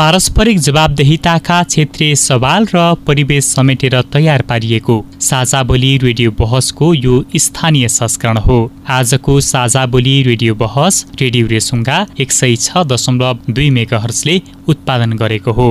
पारस्परिक जवाबदेहिताका क्षेत्रीय सवाल र परिवेश समेटेर तयार पारिएको। साझा बोली रेडियो बहसको यो स्थानीय संस्करण हो। आजको साझा बोली रेडियो बहस रेडियो रेसुङ्गा एक सय छ दशमलव दुई मेगाहर्सले उत्पादन गरेको हो।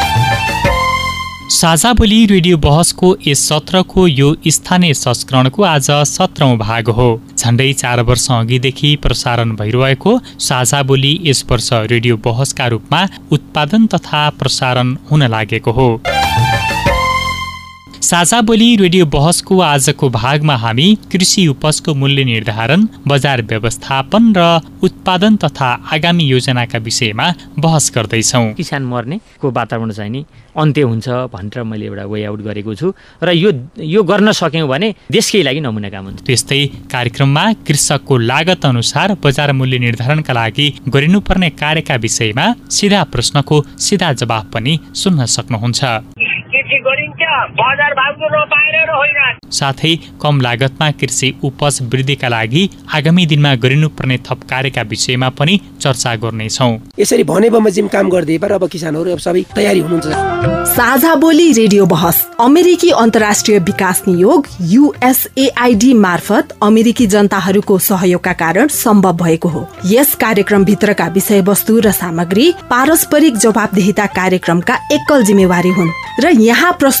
साझा बोली रेडियो बहसको यस सत्रको यो स्थानीय संस्करणको आज सत्रौँ भाग हो। झन्डै चार वर्ष अघिदेखि प्रसारण भइरहेको साझा बोली यस वर्ष रेडियो बहसका रूपमा उत्पादन तथा प्रसारण हुन लागेको हो। साझा बोली रेडियो बहसको आजको भागमा हामी कृषि उपजको मूल्य निर्धारण बजार व्यवस्थापन र उत्पादन तथा आगामी योजनाका विषयमा बहस गर्दैछौ। किसान मर्नेको वातावरण चाहिँ नि अन्त्य हुन्छ भनेर मैले एउटा वे आउट गरेको छु र यो यो गर्न सक्यौँ भने देशकै लागि नमुना काम हुन्छ। त्यस्तै कार्यक्रममा कृषकको लागत अनुसार बजार मूल्य निर्धारणका लागि गरिनुपर्ने कार्यका विषयमा सिधा प्रश्नको सिधा जवाब पनि सुन्न सक्नुहुन्छ। साथै कम लागतमा कृषि उपज वृद्धिका लागि आगामी दिनमा गरिनुपर्ने थप कार्यका विषयमा पनि चर्चा गर्नेछौ। यसरी भने बमोजिम काम गर्दै अब किसानहरू सबै तयारी हुनुहुन्छ। साझा बोली रेडियो बहस अमेरिकी अन्तर्राष्ट्रिय विकास नियोग युएसएआइडी मार्फत अमेरिकी जनताहरूको सहयोगका कारण सम्भव भएको हो। यस कार्यक्रम भित्रका विषयवस्तु र सामग्री पारस्परिक जवाबदेहिता कार्यक्रमका एकल जिम्मेवारी हुन्। र यहाँ प्रस्तुत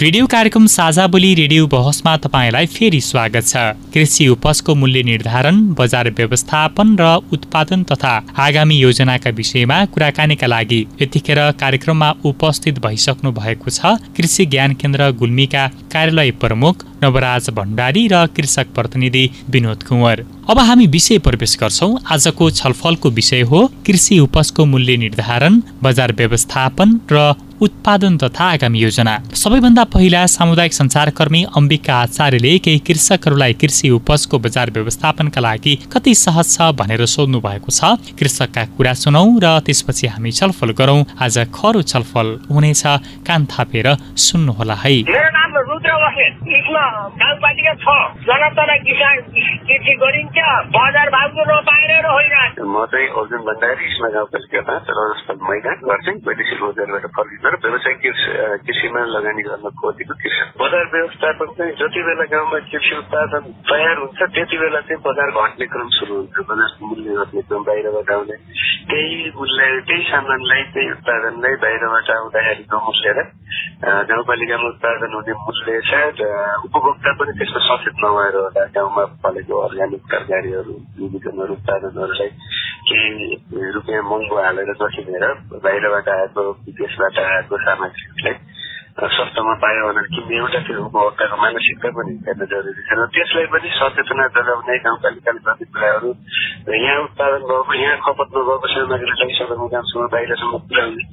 रेडियो कार्यक्रम साझा बोली रेडियो बहसमा तपाईँलाई फेरि स्वागत छ। कृषि उपजको मूल्य निर्धारण बजार व्यवस्थापन र उत्पादन तथा आगामी योजनाका विषयमा कुराकानीका लागि यतिखेर कार्यक्रममा उपस्थित भइसक्नु भएको छ कृषि ज्ञान केन्द्र गुल्मीका कार्यालय प्रमुख नवराज भण्डारी र कृषक प्रतिनिधि विनोद कुँवर। अब हामी विषय प्रवेश गर्छौँ। आजको छलफलको विषय हो कृषि उपजको मूल्य निर्धारण बजार व्यवस्थापन र उत्पादन तथा आगामी योजना। सबैभन्दा पहिला सामुदायिक सञ्चारकर्मी अम्बिका आचार्यले केही कृषकहरूलाई कृषि उपजको बजार व्यवस्थापनका लागि कति सहज छ भनेर सोध्नु भएको छ। कृषकका कुरा सुनौ र त्यसपछि हामी छलफल गरौँ। आज खरो छलफल हुनेछ। कान थापेर सुन्नुहोला है। गाउँपालिका छ। जनतना किसान कृषि गरिन्छ। बजार भाउको नपाएर होइन म चाहिँ अर्जुन भण्डारी इस्मा गाउँपालिकामा चौरस्थल मैदान घर चाहिँ वैदेशिक रोजगारबाट फर्किँदा व्यवसायिक कृषिमा लगानी गर्न खोजेको कृषक बजार व्यवस्थापन चाहिँ जति बेला गाउँमा कृषि उत्पादन तयार हुन्छ त्यति बेला चाहिँ बजार घट्ने क्रम सुरु हुन्छ। बजारको मूल्य घट्ने क्रम बाहिरबाट आउने। त्यही मूल्य त्यही सामानलाई त्यही उत्पादनलाई बाहिरबाट आउँदाखेरि नमुसेर गाउँपालिकामा उत्पादन हुने मूल्य सायद उपभोक्ता पनि त्यसमा सचेत नभएर होला गाउँमा फलेको अर्ग्यानिक तरकारीहरू बिजनहरू उत्पादनहरूलाई केही रुपियाँ महँगो हालेर नकिनेर बाहिरबाट आएको विदेशबाट आएको सामग्रीहरूलाई सस्तोमा पायो भनेर किन्ने एउटा त्यो उपभोक्ताको मानसिकता पनि हेर्न जरुरी छ र त्यसलाई पनि सचेतना जगाउने गाउँपालिकाले गर्ने कुराहरू यहाँ उत्पादन भएको यहाँ खपत नभएको सामग्रीलाई सदरमुकामसम्म बाहिरसम्म पुर्याउने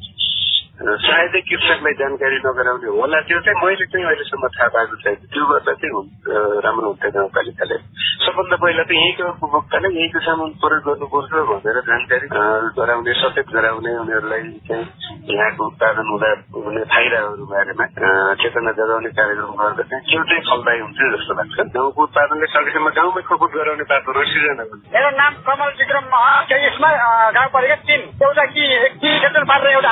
सायदै कृषकलाई जानकारी नगराउने होला त्यो चाहिँ मैले चाहिँ अहिलेसम्म थाहा पाएको छैन। त्यो गर्दा चाहिँ राम्रो हुन्थ्यो गाउँपालिकाले सबभन्दा पहिला त यहीँको उपभोक्ताले यहीँको सामान प्रयोग गर्नुपर्छ भनेर जानकारी गराउने सचेत गराउने उनीहरूलाई चाहिँ यहाँको उत्पादन हुँदा हुने फाइदाहरू बारेमा चेतना जगाउने कार्यक्रम गर्दा चाहिँ त्यो चाहिँ फलदायी हुन्छ जस्तो लाग्छ। गाउँको उत्पादनले सकेसम्म गाउँमै खपत गराउने वातावरण सिर्जना हुन्छ मेरो नाम कमल विक्रम यसमा गाउँपालिका तिन एउटा कि एक क्षेत्र पारेर एउटा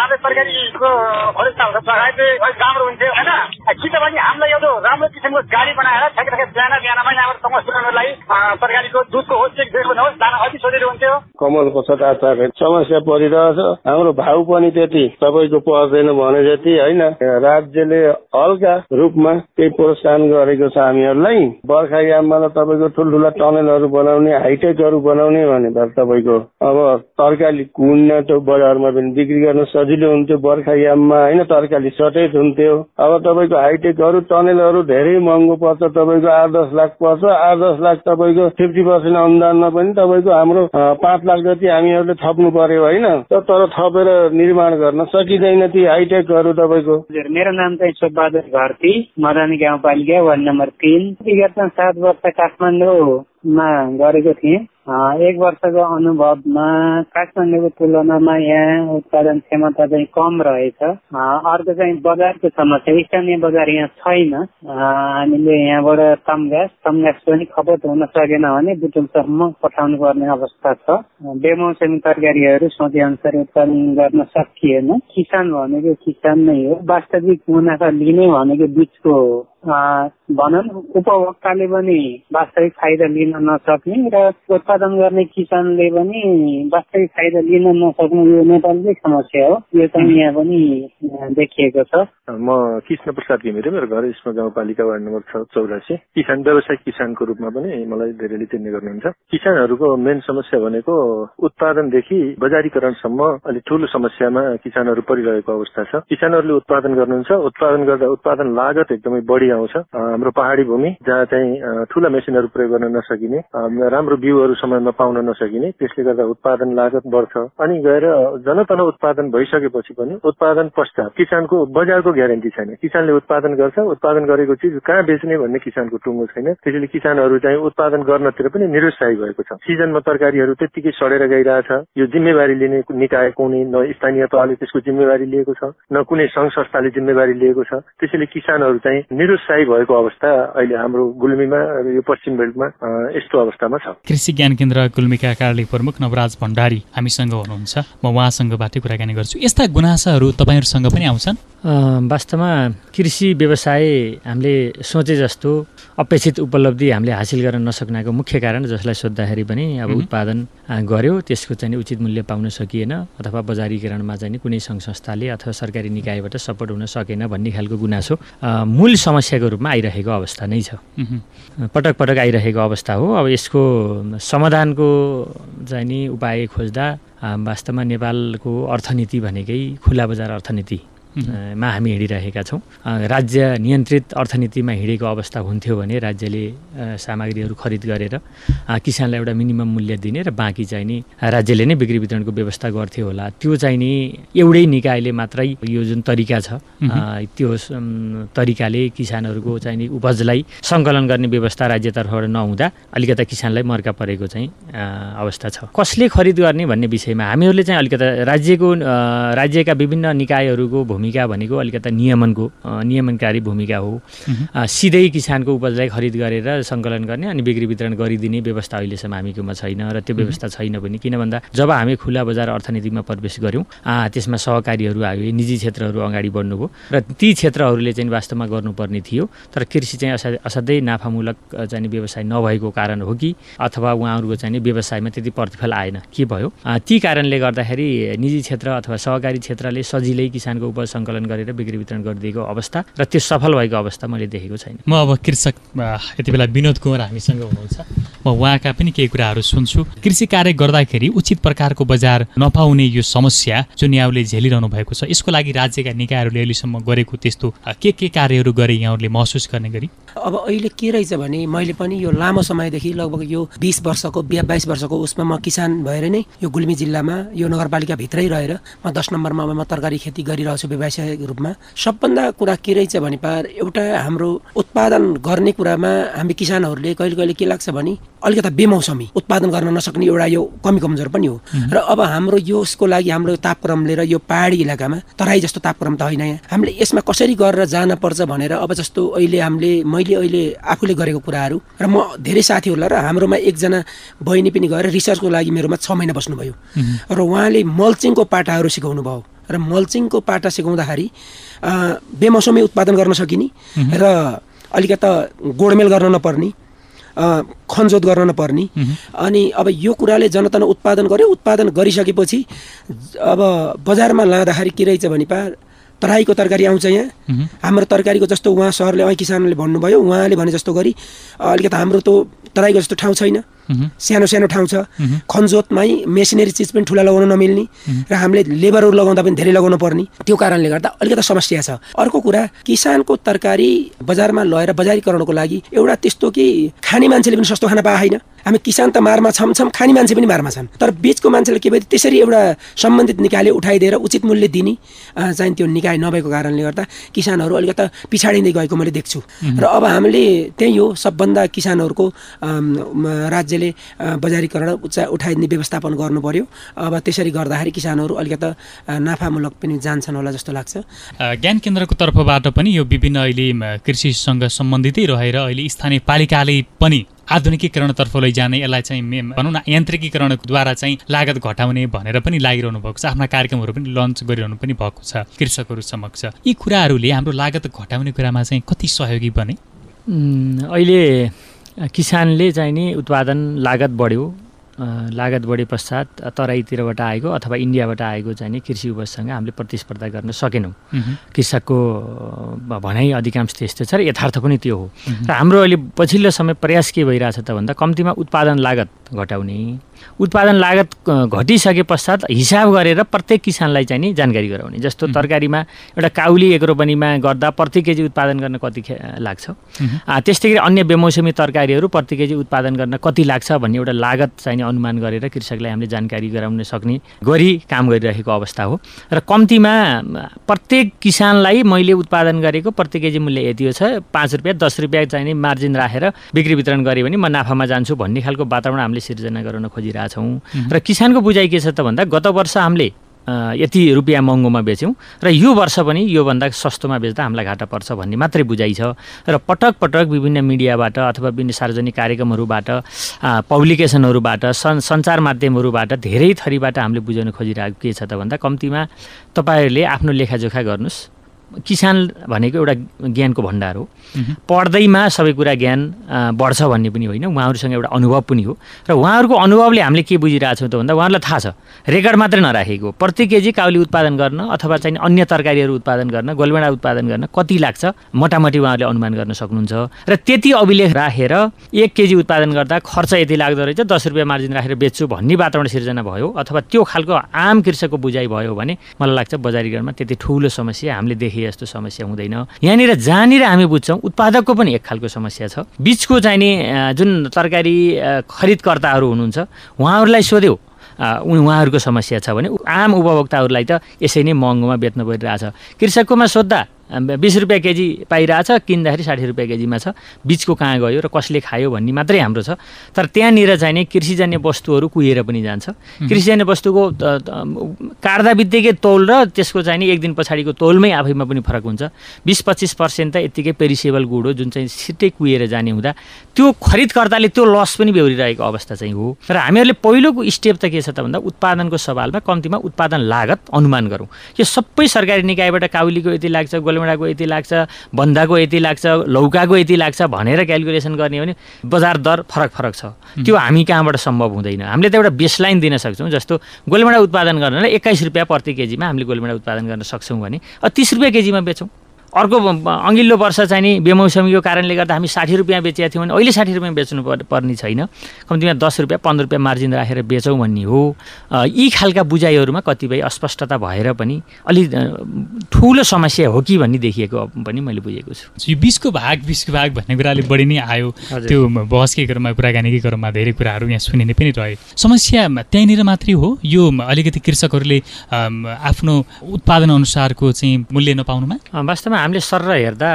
हाम्रै तरकारीको फरेस्टमा लगाए चाहिँ अलिक राम्रो हुन्थ्यो होइन? कि त भने हामीलाई एउटा राम्रो किसिमको गाडी बनाएर ठ्याक ठ्याक बिहान बिहानमा यहाँबाट समाज पुऱ्याउनलाई अ, तरकारीको दुधको होस् चेक बेच होस् दाना अति सजिलो हुन्थ्यो। कमल प्रसाद आचार्य समस्या परिरहेछ। हाम्रो भाउ पनि त्यति तपाईँको पर्दैन भने जति होइन? राज्यले हल्का रूपमा केही प्रोत्साहन गरेको छ हामीहरूलाई। बर्खा याममा त तपाईँको ठुल्ठुला टनलहरू बनाउने हाइटेकहरू बनाउने भने त तपाईँको अब तरकारी कुहिन त बजारमा पनि बिक्री गर्न सजिलो हुन्थ्यो। बर्खा याममा होइन तरकारी सटेज हुन्थ्यो अब तपाईँको हाइटेकहरू टनलहरू धेरै महँगो पर्छ तपाईँको आठ दस लाख पर्छ। आठ दस लाख तपाईँको फिफ्टी पर्सेन्ट अनुदानमा पनि तपाईँको हाम्रो पाँच लाख जति हामीहरूले थप्नु पर्यो होइन? तर थपेर निर्माण गर्न सकिँदैन ती हाइटेकहरू तपाईँको। मेरो नाम चाहिँ सुबहादुर घरती मदानी गाउँपालिका वार्ड नम्बर तिन। विगत सात वर्ष काठमाडौँमा गरेको थिएँ। एक वर्षको अनुभवमा काठमाडौँको तुलनामा यहाँ उत्पादन क्षमता चाहिँ कम रहेछ। अर्को चाहिँ बजारको समस्या स्थानीय बजार यहाँ छैन। हामीले यहाँबाट तमघास तमघास पनि खपत हुन सकेन भने बुटुलसम्म पठाउनु पर्ने अवस्था छ। बेमौसमी तरकारीहरू सोचे अनुसार उत्पादन गर्न सकिएन। किसान भनेको किसान नै हो। वास्तविक मुनाफा लिने भनेको बिचको भनौँ उपभोक्ताले पनि वास्तविक फाइदा लिन नसक्ने र उत्पादन गर्ने किसानले पनि वास्तविक फाइदा लिन नसक्ने यो नेपालकै समस्या हो। यो चाहिँ यहाँ पनि देखिएको छ। म कृष्ण प्रसाद घिमिरे मेरो घर इस्मा गाउँपालिका वार्ड नम्बर छ चौरासी। किसान व्यवसायिक किसानको रूपमा पनि मलाई धेरैले चिन्ने गर्नुहुन्छ। किसानहरूको मेन समस्या भनेको उत्पादनदेखि बजारीकरणसम्म अलिक ठूलो समस्यामा किसानहरू परिरहेको अवस्था छ। किसानहरूले उत्पादन गर्नुहुन्छ। उत्पादन गर्दा उत्पादन लागत एकदमै बढी आउँछ। हाम्रो पहाडी भूमि जहाँ चाहिँ ठूला मेसिनहरू प्रयोग गर्न नसकिने राम्रो बिउहरू समयमा पाउन नसकिने त्यसले गर्दा उत्पादन लागत बढ्छ। अनि गएर जनतन उत्पादन भइसकेपछि पनि उत्पादन पश्चात किसानको बजारको ग्यारेन्टी छैन। किसानले उत्पादन गर्छ उत्पादन गरेको चिज कहाँ बेच्ने भन्ने किसानको टुङ्गो छैन। त्यसैले किसानहरू चाहिँ उत्पादन गर्नतिर पनि निरुत्साही भएको छ। सिजनमा तरकारीहरू त्यत्तिकै सडेर गइरहेछ। यो जिम्मेवारी लिने निकाय कुनै न स्थानीय तहले त्यसको जिम्मेवारी लिएको छ न कुनै संघ संस्थाले जिम्मेवारी लिएको छ। त्यसैले किसानहरू चाहिँ निरुत्साही भएको अवस्था अहिले हाम्रो गुल्मीमा र यो पश्चिम बेल्टमा यस्तो अवस्थामा छ। कृषि ज्ञान केन्द्र गुल्मीका कार्यालय प्रमुख नवराज भण्डारी हामीसँग हुनुहुन्छ। म उहाँसँगबाटै कुराकानी गर्छु। यस्ता गुनासाहरू तपाईँहरूसँग पनि आउँछन्? वास्तवमा कृषि व्यवसाय हामीले सोचे जस्तो अपेक्षित उपलब्धि हामीले हासिल गर्न नसक्नको मुख्य कारण जसलाई सोद्धाखेरि पनि अब उत्पादन गर्यो त्यसको चाहिँ उचित मूल्य पाउन सकिएन अथवा बजारीकरणमा चाहिँ कुनै सङ्घ संस्थाले अथवा सरकारी निकायबाट सपोर्ट हुन सकेन भन्ने खालको गुनासो। मूल समस्याको रूपमा आइरहेको अवस्था नै छ। पटक पटक आइरहेको अवस्था हो अब यसको समाधानको चाहिँ नि उपाय खोज्दा वास्तवमा नेपालको अर्थनीति भनेकै खुला बजार अर्थनीति मा हामी हिँडिरहेका छौँ। राज्य नियन्त्रित अर्थनीतिमा हिँडेको अवस्था हुन्थ्यो भने राज्यले सामग्रीहरू खरिद गरेर किसानलाई एउटा मिनिमम मूल्य दिने र बाँकी चाहिँ नि राज्यले नै बिक्री वितरणको व्यवस्था गर्थ्यो होला। त्यो चाहिँ नि एउटै निकायले मात्रै यो जुन तरिका छ त्यो तरिकाले किसानहरूको चाहिँ नि उपजलाई सङ्कलन गर्ने व्यवस्था राज्यतर्फबाट नहुँदा अलिकता किसानलाई मर्का परेको चाहिँ अवस्था छ। कसले खरिद गर्ने भन्ने विषयमा हामीहरूले चाहिँ अलिकता राज्यको राज्यका विभिन्न निकायहरूको भूमिका भनेको अलिकता नियमनको नियमनकारी भूमिका हो। सिधै किसानको उपजलाई खरिद गरेर सङ्कलन गर्ने अनि बिक्री वितरण गरिदिने व्यवस्था अहिलेसम्म हामीकोमा छैन र त्यो व्यवस्था छैन भने किन भन्दा जब हामी खुला बजार अर्थनीतिमा प्रवेश गऱ्यौँ त्यसमा सहकारीहरू आयो निजी क्षेत्रहरू अगाडि बढ्नुभयो र ती क्षेत्रहरूले चाहिँ वास्तवमा गर्नुपर्ने थियो। तर कृषि चाहिँ असा असाध्यै नाफामूलक चाहिँ व्यवसाय नभएको कारण हो कि अथवा उहाँहरूको चाहिँ व्यवसायमा त्यति प्रतिफल आएन। के भयो? ती कारणले गर्दाखेरि निजी क्षेत्र अथवा सहकारी क्षेत्रले सजिलै किसानको उपज सङ्कलन गरेर बिक्री वितरण गरिदिएको अवस्था र त्यो सफल भएको अवस्था मैले देखेको छैन। म अब कृषक यति बेला विनोद कुमार हामीसँग हुनुहुन्छ। म उहाँका पनि केही कुराहरू सुन्छु। कृषि कार्य गर्दाखेरि उचित प्रकारको बजार नपाउने यो समस्या जुन यहाँहरूले झेलिरहनु भएको छ। यसको लागि राज्यका निकायहरूले अहिलेसम्म गरेको त्यस्तो के के कार्यहरू गरे यहाँहरूले महसुस गर्ने गरी? अब अहिले के रहेछ भने मैले पनि यो लामो समयदेखि लगभग यो बिस वर्षको बाइस वर्षको उसमा म किसान भएर नै यो गुल्मी जिल्लामा यो नगरपालिकाभित्रै रहेर म दस नम्बरमा म तरकारी खेती गरिरहेको छु व्यवसायिक रूपमा सबभन्दा कुरा के रहेछ भने पार एउटा हाम्रो उत्पादन गर्ने कुरामा हामी किसानहरूले कहिले कहिले के लाग्छ भने अलिकता बेमौसमी उत्पादन गर्न नसक्ने एउटा यो कमी कमजोर पनि हो। र अब हाम्रो यसको लागि हाम्रो तापक्रमले र यो पहाडी इलाकामा तराई जस्तो तापक्रम त होइन यहाँ। हामीले यसमा कसरी गरेर जान पर्छ भनेर अब जस्तो अहिले हामीले मैले अहिले आफूले गरेको कुराहरू र म धेरै साथीहरूलाई र हाम्रोमा एकजना बहिनी पनि गएर रिसर्चको लागि मेरोमा छ महिना बस्नुभयो। र उहाँले मल्चिङको पाटाहरू सिकाउनु भयो र मल्चिङको पाटा सिकाउँदाखेरि बेमौसमी उत्पादन गर्न सकिने र अलिकता गोडमेल गर्न नपर्ने खनजोत गर्न नपर्ने। अनि अब यो कुराले जनतन उत्पादन गर्यो। उत्पादन गरिसकेपछि अब बजारमा लाँदाखेरि के रहेछ भने पा तराईको तरकारी आउँछ यहाँ। हाम्रो तरकारीको जस्तो उहाँ सरले किसानले भन्नुभयो। उहाँले भने जस्तो गरी अलिकति हाम्रो त तराईको जस्तो ठाउँ छैन। सानो सानो ठाउँ छ। खनजोतमै मेसिनरी चिज पनि ठुला लगाउन नमिल्ने र हामीले लेबरहरू लगाउँदा पनि धेरै लगाउनु पर्ने। त्यो कारणले गर्दा अलिकति समस्या छ। अर्को कुरा किसानको तरकारी बजारमा लगेर बजारीकरणको लागि एउटा त्यस्तो कि खाने मान्छेले पनि सस्तो खान पाएन हामी किसान त मारमा छम छम खाने मान्छे पनि मारमा छन्। तर बिचको मान्छेले के भयो त्यसरी एउटा सम्बन्धित निकायले उठाइदिएर उचित मूल्य दिने चाहिँ त्यो निकाय नभएको कारणले गर्दा किसानहरू अलिकता पछाडिँदै गएको मैले देख्छु। र अब हामीले त्यही हो सबभन्दा किसानहरूको राज्यले बजारीकरण उच्च उठाइदिने व्यवस्थापन गर्नु पर्यो अब त्यसरी गर्दाखेरि किसानहरू अलिकता नाफामूलक पनि जान्छन् होला जस्तो लाग्छ। ज्ञान केन्द्रको तर्फबाट पनि यो विभिन्न अहिले कृषिसँग सम्बन्धितै रहेर अहिले स्थानीय पालिकाले पनि आधुनिकीकरणतर्फ लैजाने यसलाई चाहिँ भनौँ न यान्त्रिकीकरणद्वारा चाहिँ लागत घटाउने भनेर पनि लागिरहनु भएको छ। आफ्ना कार्यक्रमहरू पनि लन्च गरिरहनु पनि भएको छ कृषकहरू समक्ष। यी कुराहरूले हाम्रो लागत घटाउने कुरामा चाहिँ कति सहयोगी बने? अहिले किसानले चाहिँ नि उत्पादन लागत बढ्यो। लागत बढे पश्चात तराईतिरबाट आएको अथवा इन्डियाबाट आएको चाहिँ कृषि उपजसँग हामीले प्रतिस्पर्धा गर्न सकेनौँ। कृषकको भनाइ अधिकांश त्यस्तो छ र यथार्थ पनि त्यो हो। र हाम्रो अहिले पछिल्लो समय प्रयास के भइरहेछ त भन्दा कम्तीमा उत्पादन लागत घटाउने। उत्पादन लागत घटिसके पश्चात हिसाब गरेर प्रत्येक किसानलाई चाहिँ नि जानकारी गराउने। जस्तो तरकारीमा एउटा काउली एक रोपनीमा गर्दा प्रति केजी उत्पादन गर्न कति लाग्छ? त्यस्तै गरी अन्य बेमौसमी तरकारीहरू प्रति केजी उत्पादन गर्न कति लाग्छ भन्ने एउटा लागत चाहिँ अनुमान गरेर कृषकलाई हामीले जानकारी गराउन सक्ने गरी काम गरिरहेको अवस्था हो। र कम्तीमा प्रत्येक किसानलाई मैले उत्पादन गरेको प्रति केजी मूल्य यति छ पाँच रुपियाँ दस रुपियाँ चाहिँ मार्जिन राखेर बिक्री वितरण गरेँ भने म नाफामा जान्छु भन्ने खालको वातावरण हामीले सिर्जना गर्न खोजिरहेछौँ। र किसानको बुझाइ के छ त भन्दा गत वर्ष हामीले यति रुपियाँ महँगोमा बेच्यौँ। र यो वर्ष पनि योभन्दा सस्तोमा बेच्दा हामीलाई घाटा पर्छ भन्ने मात्रै बुझाइ छ। र पटक पटक विभिन्न मिडियाबाट अथवा विभिन्न सार्वजनिक कार्यक्रमहरूबाट पब्लिकेसनहरूबाट सन् सञ्चार माध्यमहरूबाट धेरै थरीबाट हामीले बुझाउन खोजिरहेको के छ त भन्दा कम्तीमा तपाईँहरूले आफ्नो लेखाजोखा गर्नुहोस्। किसान भनेको एउटा ज्ञानको भण्डार हो। पढ्दैमा सबै कुरा ज्ञान बढ्छ भन्ने पनि होइन उहाँहरूसँग एउटा अनुभव पनि हो। र उहाँहरूको अनुभवले हामीले के बुझिरहेछौँ त भन्दा उहाँहरूलाई थाहा छ रेकर्ड मात्रै नराखेको प्रति केजी काउली उत्पादन गर्न अथवा चाहिँ अन्य तरकारीहरू उत्पादन गर्न गोलभेडा उत्पादन गर्न कति लाग्छ मोटामोटी उहाँहरूले अनुमान गर्न सक्नुहुन्छ। र त्यति अभिलेख राखेर एक केजी उत्पादन गर्दा खर्च यति लाग्दो रहेछ दस रुपियाँ मार्जिन राखेर बेच्छु भन्ने वातावरण सिर्जना भयो अथवा त्यो खालको आम कृषकको बुझाइ भयो भने मलाई लाग्छ बजारीकरणमा त्यति ठुलो समस्या हामीले देखे जस्तो समस्या हुँदैन। यहाँनिर जहाँनिर हामी बुझ्छौँ उत्पादकको पनि एक खालको समस्या छ। बिचको चाहिने जुन तरकारी खरिदकर्ताहरू हुनुहुन्छ उहाँहरूलाई सोध्यो उहाँहरूको समस्या छ भने आम उपभोक्ताहरूलाई त यसै नै महँगोमा बेच्न परिरहेछ। कृषककोमा सोद्धा बिस रुपियाँ केजी पाइरहेछ किन्दाखेरि साठी रुपियाँ केजीमा छ। बिचको कहाँ गयो र कसले खायो भन्ने मात्रै हाम्रो छ। तर त्यहाँनिर चाहिँ नि कृषिजन्य वस्तुहरू कुहिएर पनि जान्छ। कृषिजन्य वस्तुको काट्दा बित्तिकै तौल र त्यसको चाहिँ नि एक दिन पछाडिको तौलमै आफैमा पनि फरक हुन्छ। बिस पच्चिस पर्सेन्ट त यत्तिकै पेरिसेबल गुड हो जुन चाहिँ छिट्टै कुहिएर जाने हुँदा। त्यो खरिदकर्ताले त्यो लस पनि बेहोरिरहेको अवस्था चाहिँ हो। र हामीहरूले पहिलोको स्टेप त के छ त भन्दा उत्पादनको सवालमा कम्तीमा उत्पादन लागत अनुमान गरौँ। यो सबै सरकारी निकायबाट काउलीको यति लाग्छ गोलमेडाको यति लाग्छ बन्दाको यति लाग्छ लौकाको यति लाग्छ भनेर क्यालकुलेसन गर्ने हो भने बजार दर फरक फरक छ। त्यो हामी कहाँबाट सम्भव हुँदैन। हामीले त एउटा बेसलाइन दिन सक्छौँ जस्तो गोलमेडा उत्पादन गर्नलाई एक्काइस रुपियाँ प्रति केजीमा हामीले गोलमेडा उत्पादन गर्न सक्छौँ भने तिस रुपियाँ केजीमा बेचौँ अर्को अघिल्लो वर्ष चाहिँ नि बेमौसमीको कारणले गर्दा हामी साठी रुपियाँ बेचेका थियौँ भने अहिले साठी रुपियाँ बेच्नु पर्ने छैन। कम्तीमा दस रुपियाँ पन्ध्र रुपियाँ मार्जिन राखेर बेचौँ भन्ने हो। यी खालका बुझाइहरूमा कतिपय अस्पष्टता भएर पनि अलिक ठुलो समस्या हो कि भन्ने देखिएको पनि मैले बुझेको छु। यो बिसको भाग बिसको भाग भन्ने कुराले बढी नै आयो। त्यो बहसकै क्रममा कुराकानीकै क्रममा धेरै कुराहरू यहाँ सुनिने पनि रहे। समस्या त्यहीँनिर मात्रै हो? यो अलिकति कृषकहरूले आफ्नो उत्पादन अनुसारको चाहिँ मूल्य नपाउनुमा? वास्तवमा हामीले सर हेर्दा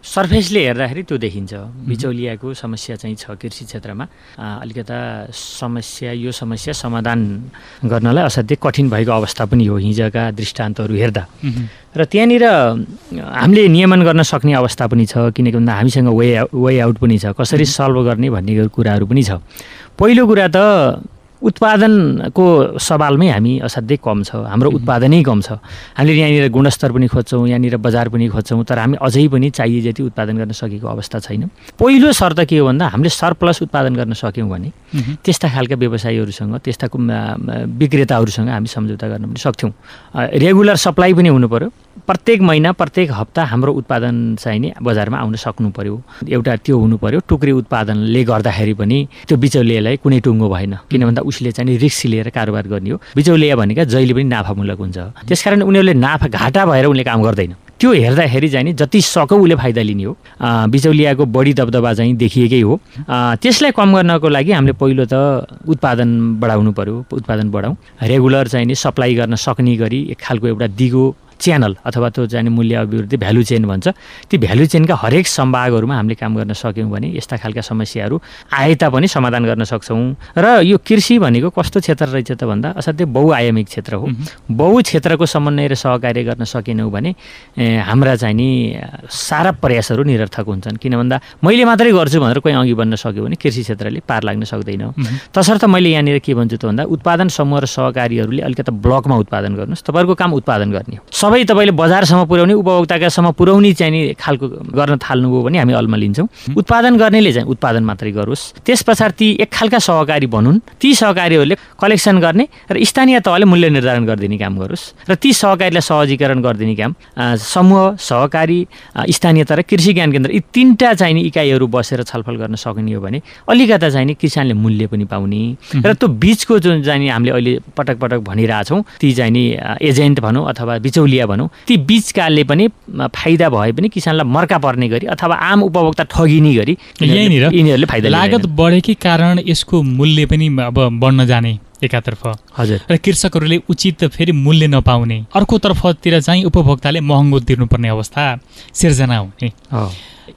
सर्फेसले हेर्दाखेरि त्यो देखिन्छ। बिचौलियाको समस्या चाहिँ छ कृषि क्षेत्रमा। अलिकता समस्या यो समस्या समाधान गर्नलाई असाध्यै कठिन भएको अवस्था पनि हो हिजोका दृष्टान्तहरू हेर्दा। र त्यहाँनिर हामीले नियमन गर्न सक्ने अवस्था पनि छ किनकि भन्दा हामीसँग वे वे आउट पनि छ। कसरी सल्भ गर्ने भन्ने कुराहरू पनि छ। पहिलो कुरा त उत्पादनको सवालमै हामी असाध्यै कम छ हाम्रो उत्पादनै कम छ। हामीले यहाँनिर गुणस्तर पनि खोज्छौँ यहाँनिर बजार पनि खोज्छौँ तर हामी अझै पनि चाहिए जति उत्पादन गर्न सकेको अवस्था छैन। पहिलो शर्त के हो भन्दा हामीले सरप्लस उत्पादन गर्न सक्यौँ भने त्यस्ता खालका व्यवसायीहरूसँग त्यस्ता विक्रेताहरूसँग हामी सम्झौता गर्न पनि सक्थ्यौँ। रेगुलर सप्लाई पनि हुनु पऱ्यो प्रत्येक महिना प्रत्येक हप्ता हाम्रो उत्पादन चाहिँ नि बजारमा आउन सक्नु पऱ्यो एउटा त्यो हुनु पऱ्यो टुक्री उत्पादनले गर्दाखेरि पनि त्यो बिचौलियालाई कुनै टुङ्गो भएन। किन भन्दा उसले चाहिँ रिक्स लिएर कारोबार गर्ने हो। बिचौलिया भनेका जहिले पनि नाफामूलक हुन्छ। त्यसकारण उनीहरूले नाफा घाटा भएर उनले काम गर्दैन। त्यो हेर्दाखेरि चाहिँ नि जति सकौ उसले फाइदा लिने हो। बिचौलियाको बढी दबदबा चाहिँ देखिएकै हो। त्यसलाई कम गर्नको लागि हामीले पहिलो त उत्पादन बढाउनु पऱ्यो उत्पादन बढाउँ। रेगुलर चाहिँ नि सप्लाई गर्न सक्ने गरी एक खालको एउटा दिगो च्यानल अथवा त्यो चाहिँ मूल्य अभिवृद्धि भ्यालु चेन भन्छ। ती भ्यालु चेनका हरेक सम्भागहरूमा हामीले काम गर्न सक्यौँ भने यस्ता खालका समस्याहरू आए तापनि समाधान गर्न सक्छौँ। र यो कृषि भनेको कस्तो क्षेत्र रहेछ त भन्दा असाध्यै बहुआयामिक क्षेत्र हो। बहु क्षेत्रको समन्वय र सहकार्य गर्न सकेनौँ भने हाम्रा चाहिँ नि सारा प्रयासहरू निरर्थक हुन्छन्। किन भन्दा मैले मात्रै गर्छु भनेर कोही अघि बन्न सक्यो भने कृषि क्षेत्रले पार लाग्न सक्दैन तसर्थ मैले यहाँनिर के भन्छु त भन्दा उत्पादन समूह र सहकारीहरूले अलिकति ब्लकमा उत्पादन गर्नुहोस्। तपाईँहरूको काम उत्पादन गर्ने हो। सबै तपाईँले बजारसम्म पुर्याउने उपभोक्ताकासम्म पुर्याउने चाहिँ नि खालको गर्न थाल्नुभयो भने हामी अलमा लिन्छौँ। उत्पादन गर्नेले चाहिँ उत्पादन मात्रै गरोस्। त्यस पछाडि ती एक खालका सहकारी भनुन्। ती सहकारीहरूले कलेक्सन गर्ने र स्थानीय तहले मूल्य निर्धारण गरिदिने काम गरोस् र ती सहकारीलाई सहजीकरण गरिदिने काम समूह सहकारी स्थानीय तर कृषि ज्ञान केन्द्र यी तिनवटा चाहिने इकाइहरू बसेर छलफल गर्न सक्ने हो भने अलिकता चाहिने किसानले मूल्य पनि पाउने। र त्यो बिचको जुन चाहिँ हामीले अहिले पटक पटक भनिरहेछौँ ती चाहिँ एजेन्ट भनौँ अथवा बिचौलिया प्रक्रिया भनौँ ती बिचकालले पनि फाइदा भए पनि किसानलाई मर्का पर्ने गरी अथवा आम उपभोक्ता ठगिने गरी यहीँनिर यिनीहरूले फाइदा लागत बढेकै कारण यसको मूल्य पनि अब बढ्न जाने एकातर्फ। हजुर। र कृषकहरूले उचित फेरि मूल्य नपाउने अर्कोतर्फतिर चाहिँ उपभोक्ताले महँगो तिर्नुपर्ने अवस्था सिर्जना हुने।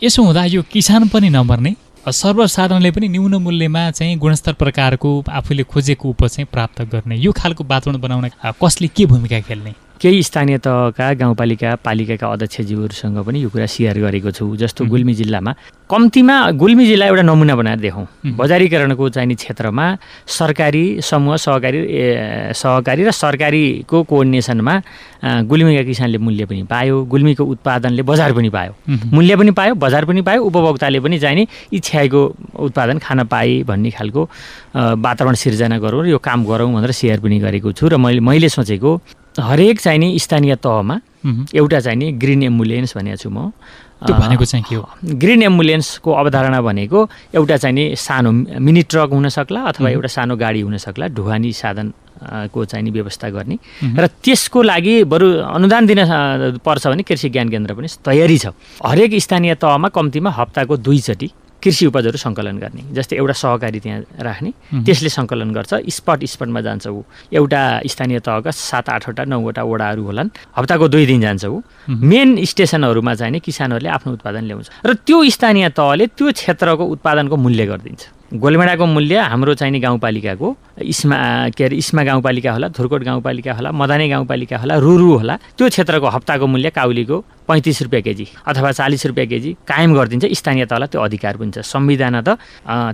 यसो हुँदा यो किसान पनि नमर्ने सर्वसाधारणले पनि न्यून मूल्यमा चाहिँ गुणस्तर प्रकारको आफूले खोजेको उपज चाहिँ प्राप्त गर्ने। यो खालको वातावरण बनाउन कसले के भूमिका खेल्ने? केही स्थानीय तहका गाउँपालिका पालिकाका अध्यक्षज्यूहरूसँग पनि यो कुरा सेयर गरेको छु जस्तो गुल्मी जिल्लामा। कम्तीमा गुल्मी जिल्ला एउटा नमुना बनाएर देखाउँ। बजारीकरणको चाहिने क्षेत्रमा सरकारी समूह सहकारी सहकारी र सरकारीको कोअर्डिनेसनमा गुल्मीका किसानले मूल्य पनि पायो गुल्मीको उत्पादनले बजार पनि पायो। मूल्य पनि पायो बजार पनि पायो उपभोक्ताले पनि चाहिने इच्छाको उत्पादन खान पाए भन्ने खालको वातावरण सिर्जना गरौँ र यो काम गरौँ भनेर सेयर पनि गरेको छु र मैले मैले सोचेको हरेक चाहिने स्थानीय तहमा एउटा चाहिने ग्रिन एम्बुलेन्स भनेको छु म। त्यो भनेको चाहिँ के हो? ग्रिन एम्बुलेन्सको अवधारणा भनेको एउटा चाहिने सानो मिनी ट्रक हुनसक्ला अथवा एउटा सानो गाडी हुनसक्ला ढुवानी साधन को चाहिने व्यवस्था गर्ने। र त्यसको लागि बरु अनुदान दिन पर्छ भने कृषि ज्ञान केन्द्र पनि तयारी छ। हरेक स्थानीय तहमा कम्तीमा हप्ताको दुईचोटि कृषि उपजहरू सङ्कलन गर्ने। जस्तै एउटा सहकारी त्यहाँ राख्ने त्यसले सङ्कलन गर्छ। स्पट स्पटमा जान्छ ऊ। एउटा स्थानीय तहका सात आठवटा नौवटा वडाहरू होलान्। हप्ताको दुई दिन जान्छ ऊ। मेन स्टेसनहरूमा चाहिँ किसानहरूले आफ्नो उत्पादन ल्याउँछ। र त्यो स्थानीय तहले त्यो क्षेत्रको उत्पादनको मूल्य गरिदिन्छ। गोलमेडाको मूल्य हाम्रो चाहिने गाउँपालिकाको इस्मा के अरे इस्मा गाउँपालिका होला धुर्कोट गाउँपालिका होला मदाने गाउँपालिका होला रुरु होला त्यो क्षेत्रको हप्ताको मूल्य काउलीको पैँतिस रुपियाँ केजी अथवा चालिस रुपियाँ केजी कायम गरिदिन्छ। स्थानीय तहलाई त्यो अधिकार पनि छ। संविधान त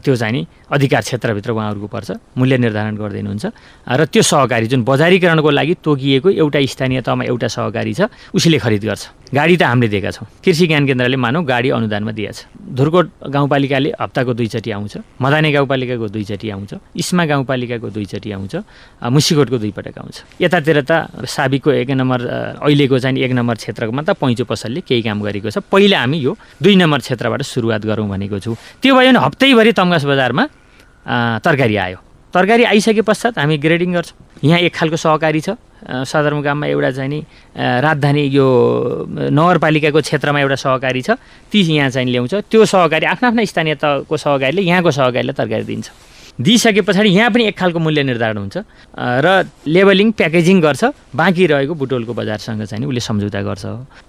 त्यो चाहिँ अधिकार क्षेत्रभित्र उहाँहरूको पर्छ मूल्य निर्धारण गरिदिनुहुन्छ। र त्यो सहकारी जुन बजारीकरणको लागि तोकिएको एउटा स्थानीय तहमा एउटा सहकारी छ उसले खरिद गर्छ। गाडी त हामीले दिएका छौँ। कृषि ज्ञान केन्द्रले मानौ गाडी अनुदानमा दिएछ। धुर्कोट गाउँपालिकाले हप्ताको दुईचोटि आउँछ। मदाने गाउँपालिकाको दुईचोटि आउँछ। इस्मा गाउँपालिकाको दुईचोटि आउँछ। मुसिकोटको दुई पटक आउँछ। यतातिर त साबिकको एक नम्बर अहिलेको चाहिँ एक नम्बर क्षेत्रमा त पैँचो पसलले केही काम गरेको छ। पहिला हामी यो दुई नम्बर क्षेत्रबाट सुरुवात गरौँ भनेको छु। त्यो भयो भने हप्तैभरि तङ्गास बजारमा तरकारी आयो। तरकारी आइसके पश्चात हामी ग्रेडिङ गर्छौँ। यहाँ एक खालको सहकारी छ। सदरमुकाममा एउटा चाहिँ नि राजधानी यो नगरपालिकाको क्षेत्रमा एउटा सहकारी छ। ती यहाँ चाहिँ ल्याउँछ। त्यो सहकारी आफ्नो आफ्नो स्थानीय तहको सहकारीले यहाँको सहकारीलाई तरकारी दिन्छ। दिइसके पछाडि यहाँ पनि एक खालको मूल्य निर्धारण हुन्छ। र लेबलिङ प्याकेजिङ गर्छ। बाँकी रहेको बुटोलको बजारसँग चाहिँ उसले सम्झौता गर्छ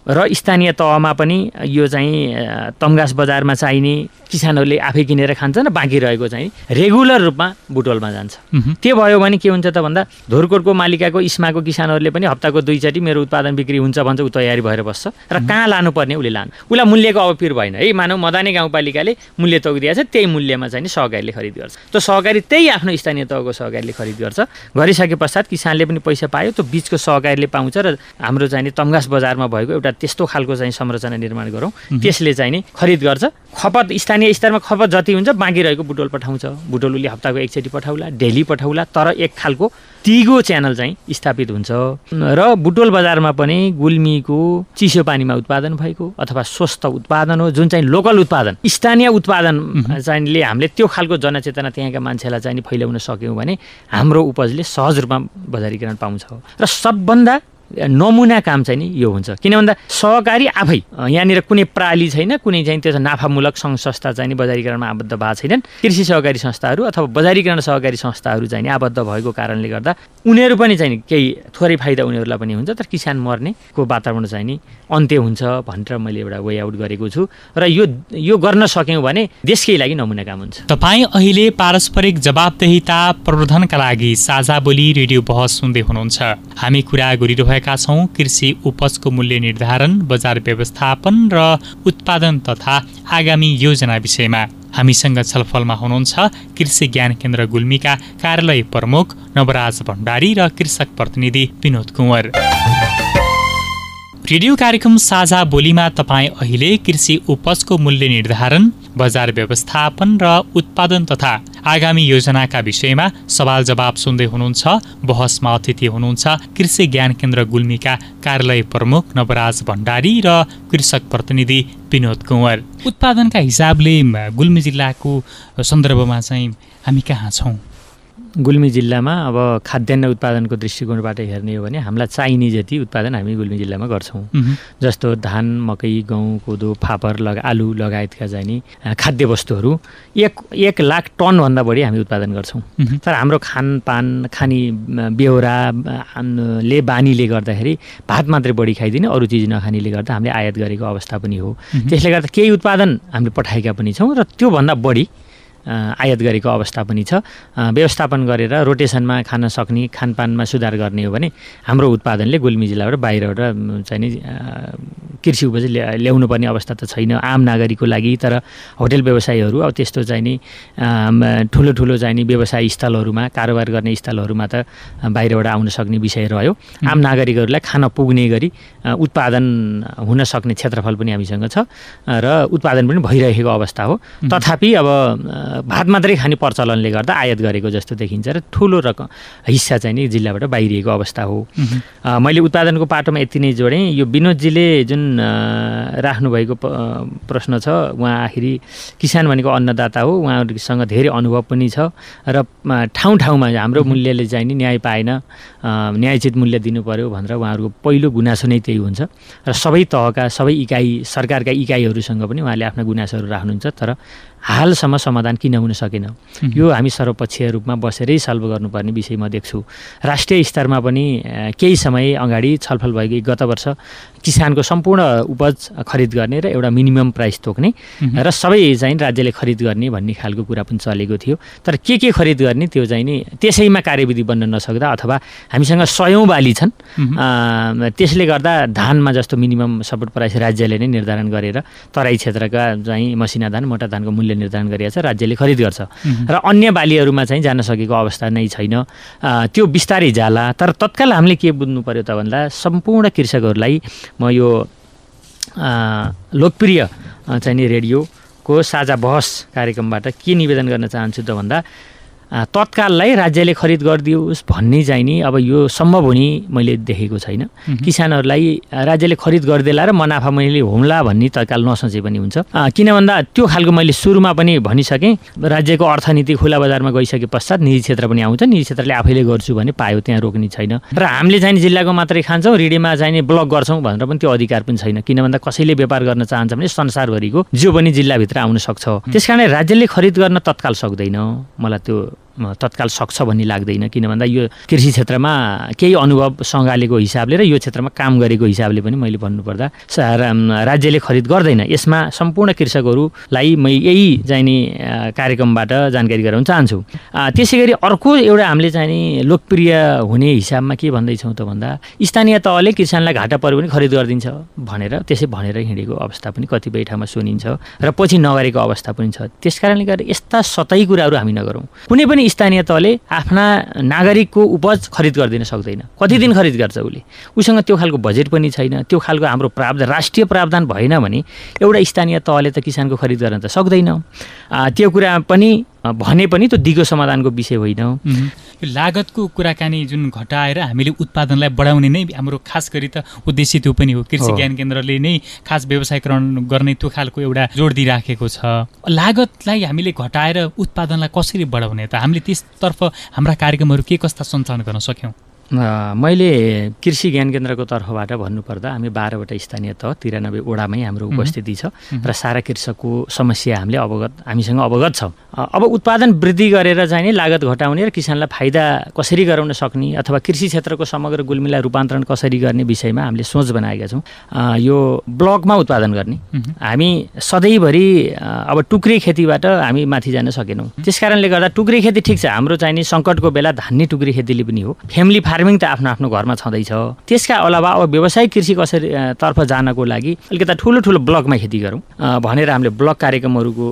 र स्थानीय तहमा पनि यो चाहिँ तमगास बजारमा चाहिने किसानहरूले आफै किनेर खान्छन् र बाँकी रहेको चाहिँ रेगुलर रूपमा बुटोलमा जान्छ। त्यो भयो भने के हुन्छ त भन्दा धुरकोटको मालिकाको इस्माको किसानहरूले पनि हप्ताको दुईचोटि मेरो उत्पादन बिक्री हुन्छ भन्छ ऊ तयारी भएर बस्छ। र कहाँ लानुपर्ने उसले लानु? उसलाई मूल्यको अवपिर भएन। है मानव मदानी गाउँपालिकाले मूल्य तोकिदिएको छ त्यही मूल्यमा चाहिँ सहकारीले खरिद गर्छ। त्यो सहकारी त्यही आफ्नो स्थानीय तहको सहकारीले खरिद गर्छ। गरिसके पश्चात किसानले पनि पैसा पायो त्यो बिचको सहकारीले पाउँछ र हाम्रो चाहिँ तङ्गास बजारमा भएको एउटा त्यस्तो खालको चाहिँ संरचना निर्माण गरौँ। त्यसले चाहिँ नि खरिद गर्छ। खपत स्थानीय स्तरमा खपत जति हुन्छ बाँकी रहेको बुटोल पठाउँछ। बुटोल उसले हप्ताको एकचोटि पठाउला डेली पठाउला तर एक खालको तिगो च्यानल चाहिँ स्थापित हुन्छ। र बुटोल बजारमा पनि गुल्मीको चिसो पानीमा उत्पादन भएको अथवा स्वस्थ उत्पादन हो जुन चाहिँ लोकल उत्पादन। स्थानीय उत्पादन चाहिँले हामीले त्यो खालको जनचेतना त्यहाँका मान्छेलाई चाहिँ फैलाउन सक्यौँ भने हाम्रो उपजले सहज रूपमा बजारीकरण पाउँछ। र सबभन्दा नमुना काम चाहिँ नि यो हुन्छ। किन भन्दा सहकारी आफै यहाँनिर कुनै प्राली छैन कुनै चाहिँ त्यो नाफामूलक सङ्घ संस्था चाहिँ बजारीकरणमा आबद्ध भएको छैनन्। कृषि सहकारी संस्थाहरू अथवा बजारीकरण सहकारी संस्थाहरू चाहिँ आबद्ध भएको कारणले गर्दा उनीहरू पनि चाहिँ केही थोरै फाइदा उनीहरूलाई पनि हुन्छ तर किसान मर्नेको वातावरण चाहिँ नि अन्त्य हुन्छ भनेर मैले एउटा वे आउट गरेको छु। र यो यो गर्न सक्यौँ भने देशकै लागि नमुना काम हुन्छ। तपाईँ अहिले पारस्परिक जवाबदेहिता प्रवर्धनका लागि साझा बोली रेडियो बहस सुन्दै हुनुहुन्छ। हामी कुरा गरिरहेका छौँ कृषि उपजको मूल्य निर्धारण बजार व्यवस्थापन र उत्पादन तथा आगामी योजना विषयमा। हामीसँग छलफलमा हुनुहुन्छ कृषि ज्ञान केन्द्र गुल्मीका कार्यालय प्रमुख नवराज भण्डारी र कृषक प्रतिनिधि विनोद कुँवर। रेडियो कार्यक्रम साझा बोलीमा तपाईँ अहिले कृषि उपजको मूल्य निर्धारण बजार व्यवस्थापन र उत्पादन तथा आगामी योजनाका विषयमा सवाल जवाब सुन्दै हुनुहुन्छ बहसमा अतिथि हुनुहुन्छ कृषि ज्ञान केन्द्र गुल्मीका कार्यालय प्रमुख नवराज भण्डारी र कृषक प्रतिनिधि विनोद कुँवर। उत्पादनका हिसाबले गुल्मी जिल्लाको सन्दर्भमा चाहिँ हामी कहाँ छौँ? गुल्मी जिल्लामा अब खाद्यान्न उत्पादनको दृष्टिकोणबाट हेर्ने हो भने हामीलाई चाहिने जति उत्पादन हामी गुल्मी जिल्लामा गर्छौँ। जस्तो धान मकै गहुँ कोदो फापर लगा आलु लगायतका चाहिँ नि खाद्य वस्तुहरू एक एक लाख टनभन्दा बढी हामी उत्पादन गर्छौँ। तर हाम्रो खानपान खाने बेहोराले बानीले गर्दाखेरि भात मात्रै बढी खाइदिने अरू चिज नखानेले गर्दा हामीले आयात गरेको अवस्था पनि हो। त्यसले गर्दा केही उत्पादन हामीले पठाएका पनि छौँ र त्योभन्दा बढी आयात गरेको अवस्था पनि छ। व्यवस्थापन गरेर रोटेसनमा खान सक्ने खानपानमा सुधार गर्ने हो भने हाम्रो उत्पादनले गुल्मी जिल्लाबाट बाहिरबाट चाहिँ नि कृषि उपज ल्याउनु पर्ने अवस्था त छैन आम नागरिकको लागि तर होटेल व्यवसायीहरू अब त्यस्तो चाहिँ नि ठुलो ठुलो चाहिँ नि व्यवसाय स्थलहरूमा कारोबार गर्ने स्थलहरूमा त बाहिरबाट आउन सक्ने विषय रह्यो। आम नागरिकहरूलाई खान पुग्ने गरी उत्पादन हुन सक्ने क्षेत्रफल पनि हामीसँग छ र उत्पादन पनि भइरहेको अवस्था हो। तथापि अब भात मात्रै खाने प्रचलनले गर्दा आयात गरेको जस्तो देखिन्छ र ठुलो रकम हिस्सा चाहिँ नि जिल्लाबाट बाहिरिएको अवस्था हो। मैले उत्पादनको पाटोमा यति नै जोडेँ। यो विनोदजीले जुन राख्नुभएको प्रश्न छ उहाँ आखिरी किसान भनेको अन्नदाता हो। उहाँहरूसँग धेरै अनुभव पनि छ र ठाउँ ठाउँमा हाम्रो मूल्यले चाहिँ नि न्याय पाएन। न्यायचित मूल्य दिनु पऱ्यो भनेर उहाँहरूको पहिलो गुनासो नै त्यही हुन्छ। र सबै तहका सबै इकाइ सरकारका इकाइहरूसँग पनि उहाँले आफ्ना गुनासोहरू राख्नुहुन्छ तर हालसम्म समाधान किन हुन सकेन? यो हामी सर्वपक्षीय रूपमा बसेरै सल्भ गर्नुपर्ने विषय म देख्छु। राष्ट्रिय स्तरमा पनि केही समय अगाडि छलफल भएको गत वर्ष किसानको सम्पूर्ण उपज खरिद गर्ने र एउटा मिनिमम प्राइस तोक्ने र सबै चाहिँ राज्यले खरिद गर्ने भन्ने खालको कुरा पनि चलेको थियो। तर के के खरिद गर्ने त्यो चाहिँ नि त्यसैमा कार्यविधि बन्न नसक्दा अथवा हामीसँग सयौँ बाली छन् त्यसले गर्दा धानमा जस्तो मिनिमम सपोर्ट प्राइस राज्यले नै निर्धारण गरेर तराई क्षेत्रका चाहिँ मसिना धान मोटा धानको मूल्य निर्धारण गरिएको छ राज्यले खरिद गर्छ। र अन्य बालीहरूमा चाहिँ जान सकेको अवस्था नै छैन। त्यो बिस्तारै जाला। तर तत्काल हामीले के बुझ्नु पऱ्यो त भन्दा सम्पूर्ण कृषकहरूलाई म यो लोकप्रिय चाहिँ रेडियोको साझा बहस कार्यक्रमबाट के निवेदन गर्न चाहन्छु त भन्दा तत्काललाई राज्यले खरिद गरिदियोस् भन्ने चाहिँ नि अब यो सम्भव हुने मैले देखेको छैन। किसानहरूलाई राज्यले खरिद गरिदिएला र मुनाफा मैले हुम्ला भन्ने तत्काल नसोचे पनि हुन्छ। किन भन्दा त्यो खालको मैले सुरुमा पनि भनिसकेँ राज्यको अर्थनीति खुला बजारमा गइसके पश्चात निजी क्षेत्र पनि आउँछ निजी क्षेत्रले आफैले गर्छु भने पायो त्यहाँ रोक्ने छैन। र हामीले चाहिँ जिल्लाको मात्रै खान्छौँ रिडीमा चाहिँ ब्लक गर्छौँ भनेर पनि त्यो अधिकार पनि छैन। किन भन्दा कसैले व्यापार गर्न चाहन्छ भने संसारभरिको जो पनि जिल्लाभित्र आउन सक्छ। त्यस राज्यले खरिद गर्न तत्काल सक्दैन। मलाई त्यो तत्काल सक्छ भन्ने लाग्दैन। किन भन्दा यो कृषि क्षेत्रमा केही अनुभव सँगालेको हिसाबले र यो क्षेत्रमा काम गरेको हिसाबले पनि मैले भन्नुपर्दा राज्यले खरिद गर्दैन। यसमा सम्पूर्ण कृषकहरूलाई म यही चाहिने कार्यक्रमबाट जानकारी गराउन चाहन्छु। त्यसै गरी अर्को एउटा हामीले चाहिँ लोकप्रिय हुने हिसाबमा के भन्दैछौँ त भन्दा स्थानीय तहले किसानलाई घाटा पऱ्यो भने खरिद गरिदिन्छ भनेर त्यसै भनेर हिँडेको अवस्था पनि कतिपय ठाउँमा सुनिन्छ र पछि नगरेको अवस्था पनि छ। त्यस कारणले गर्दा यस्ता सतै कुराहरू हामी नगरौँ। कुनै पनि स्थानीय तहले आफ्ना नागरिकको उपज खरिद गरिदिन सक्दैन। कति दिन खरिद गर्छ उसले? उसँग त्यो खालको बजेट पनि छैन। त्यो खालको हाम्रो प्रावधान राष्ट्रिय प्रावधान भएन भने एउटा स्थानीय तहले त किसानको खरिद गर्न त सक्दैन। त्यो कुरा पनि भने पनि त्यो दिगो समाधानको विषय होइन यो लागतको कुराकानी जुन घटाएर हामीले उत्पादनलाई बढाउने नै हाम्रो खास गरी त उद्देश्य त्यो पनि हो। कृषि ज्ञान केन्द्रले नै खास व्यवसायीकरण गर्ने त्यो खालको एउटा जोड दिइराखेको छ। लागतलाई हामीले घटाएर उत्पादनलाई कसरी बढाउने त हामीले त्यसतर्फ हाम्रा कार्यक्रमहरू के कस्ता सञ्चालन गर्न सक्यौँ? मैले कृषि ज्ञान केन्द्रको तर्फबाट भन्नुपर्दा हामी बाह्रवटा स्थानीय तह तिरानब्बे वडामै हाम्रो उपस्थिति छ र सारा कृषकको समस्या हामीले अवगत हामीसँग अवगत छ। अब उत्पादन वृद्धि गरेर चाहिँ नि लागत घटाउने र किसानलाई फाइदा कसरी गराउन सक्ने अथवा कृषि क्षेत्रको समग्र गुल्मीलाई रूपान्तरण कसरी गर्ने विषयमा हामीले सोच बनाएका छौँ। यो ब्लकमा उत्पादन गर्ने। हामी सधैँभरि अब टुक्रे खेतीबाट हामी माथि जान सकेनौँ। त्यस कारणले गर्दा टुक्रे खेती ठिक छ। हाम्रो चाहिँ नि सङ्कटको बेला धान्ने टुक्रे खेतीले पनि हो। फ्यामिली फार्मिङ त आफ्नो आफ्नो घरमा छँदैछ। त्यसका अलावा अब व्यवसायिक कृषि कसरी तर्फ जानको लागि अलिकति ठुलो ठुलो ब्लकमा खेती गरौँ। भनेर हामीले ब्लक कार्यक्रमहरूको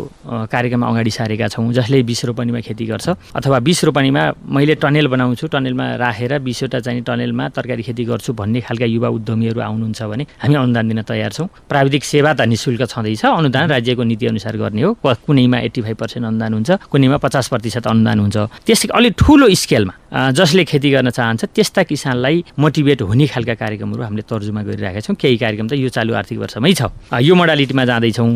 कार्यक्रम अगाडि सारेका छौँ जसले बिस रोपनीमा खेती गर्छ। अथवा बिस रोपनीमा मैले टनेल बनाउँछु टनेलमा राखेर बिसवटा चाहिँ टनेलमा तरकारी खेती गर्छु भन्ने खालका युवा उद्यमीहरू आउनुहुन्छ भने हामी अनुदान दिन तयार छौँ। प्राविधिक सेवा त नि शुल्क छँदैछ अनुदान राज्यको नीतिअनुसार गर्ने हो। कुनैमा एट्टी फाइभ पर्सेन्ट अनुदान हुन्छ कुनैमा पचास प्रतिशत अनुदान हुन्छ। त्यस अलिक ठुलो स्केलमा जसले खेती गर्न चाहन्छ त्यस्ता किसानलाई मोटिभेट हुने खालका कार्यक्रमहरू हामीले तर्जुमा गरिरहेका छौँ। केही कार्यक्रम त यो चालु आर्थिक वर्षमै छ। यो मोडालिटीमा जाँदैछौँ।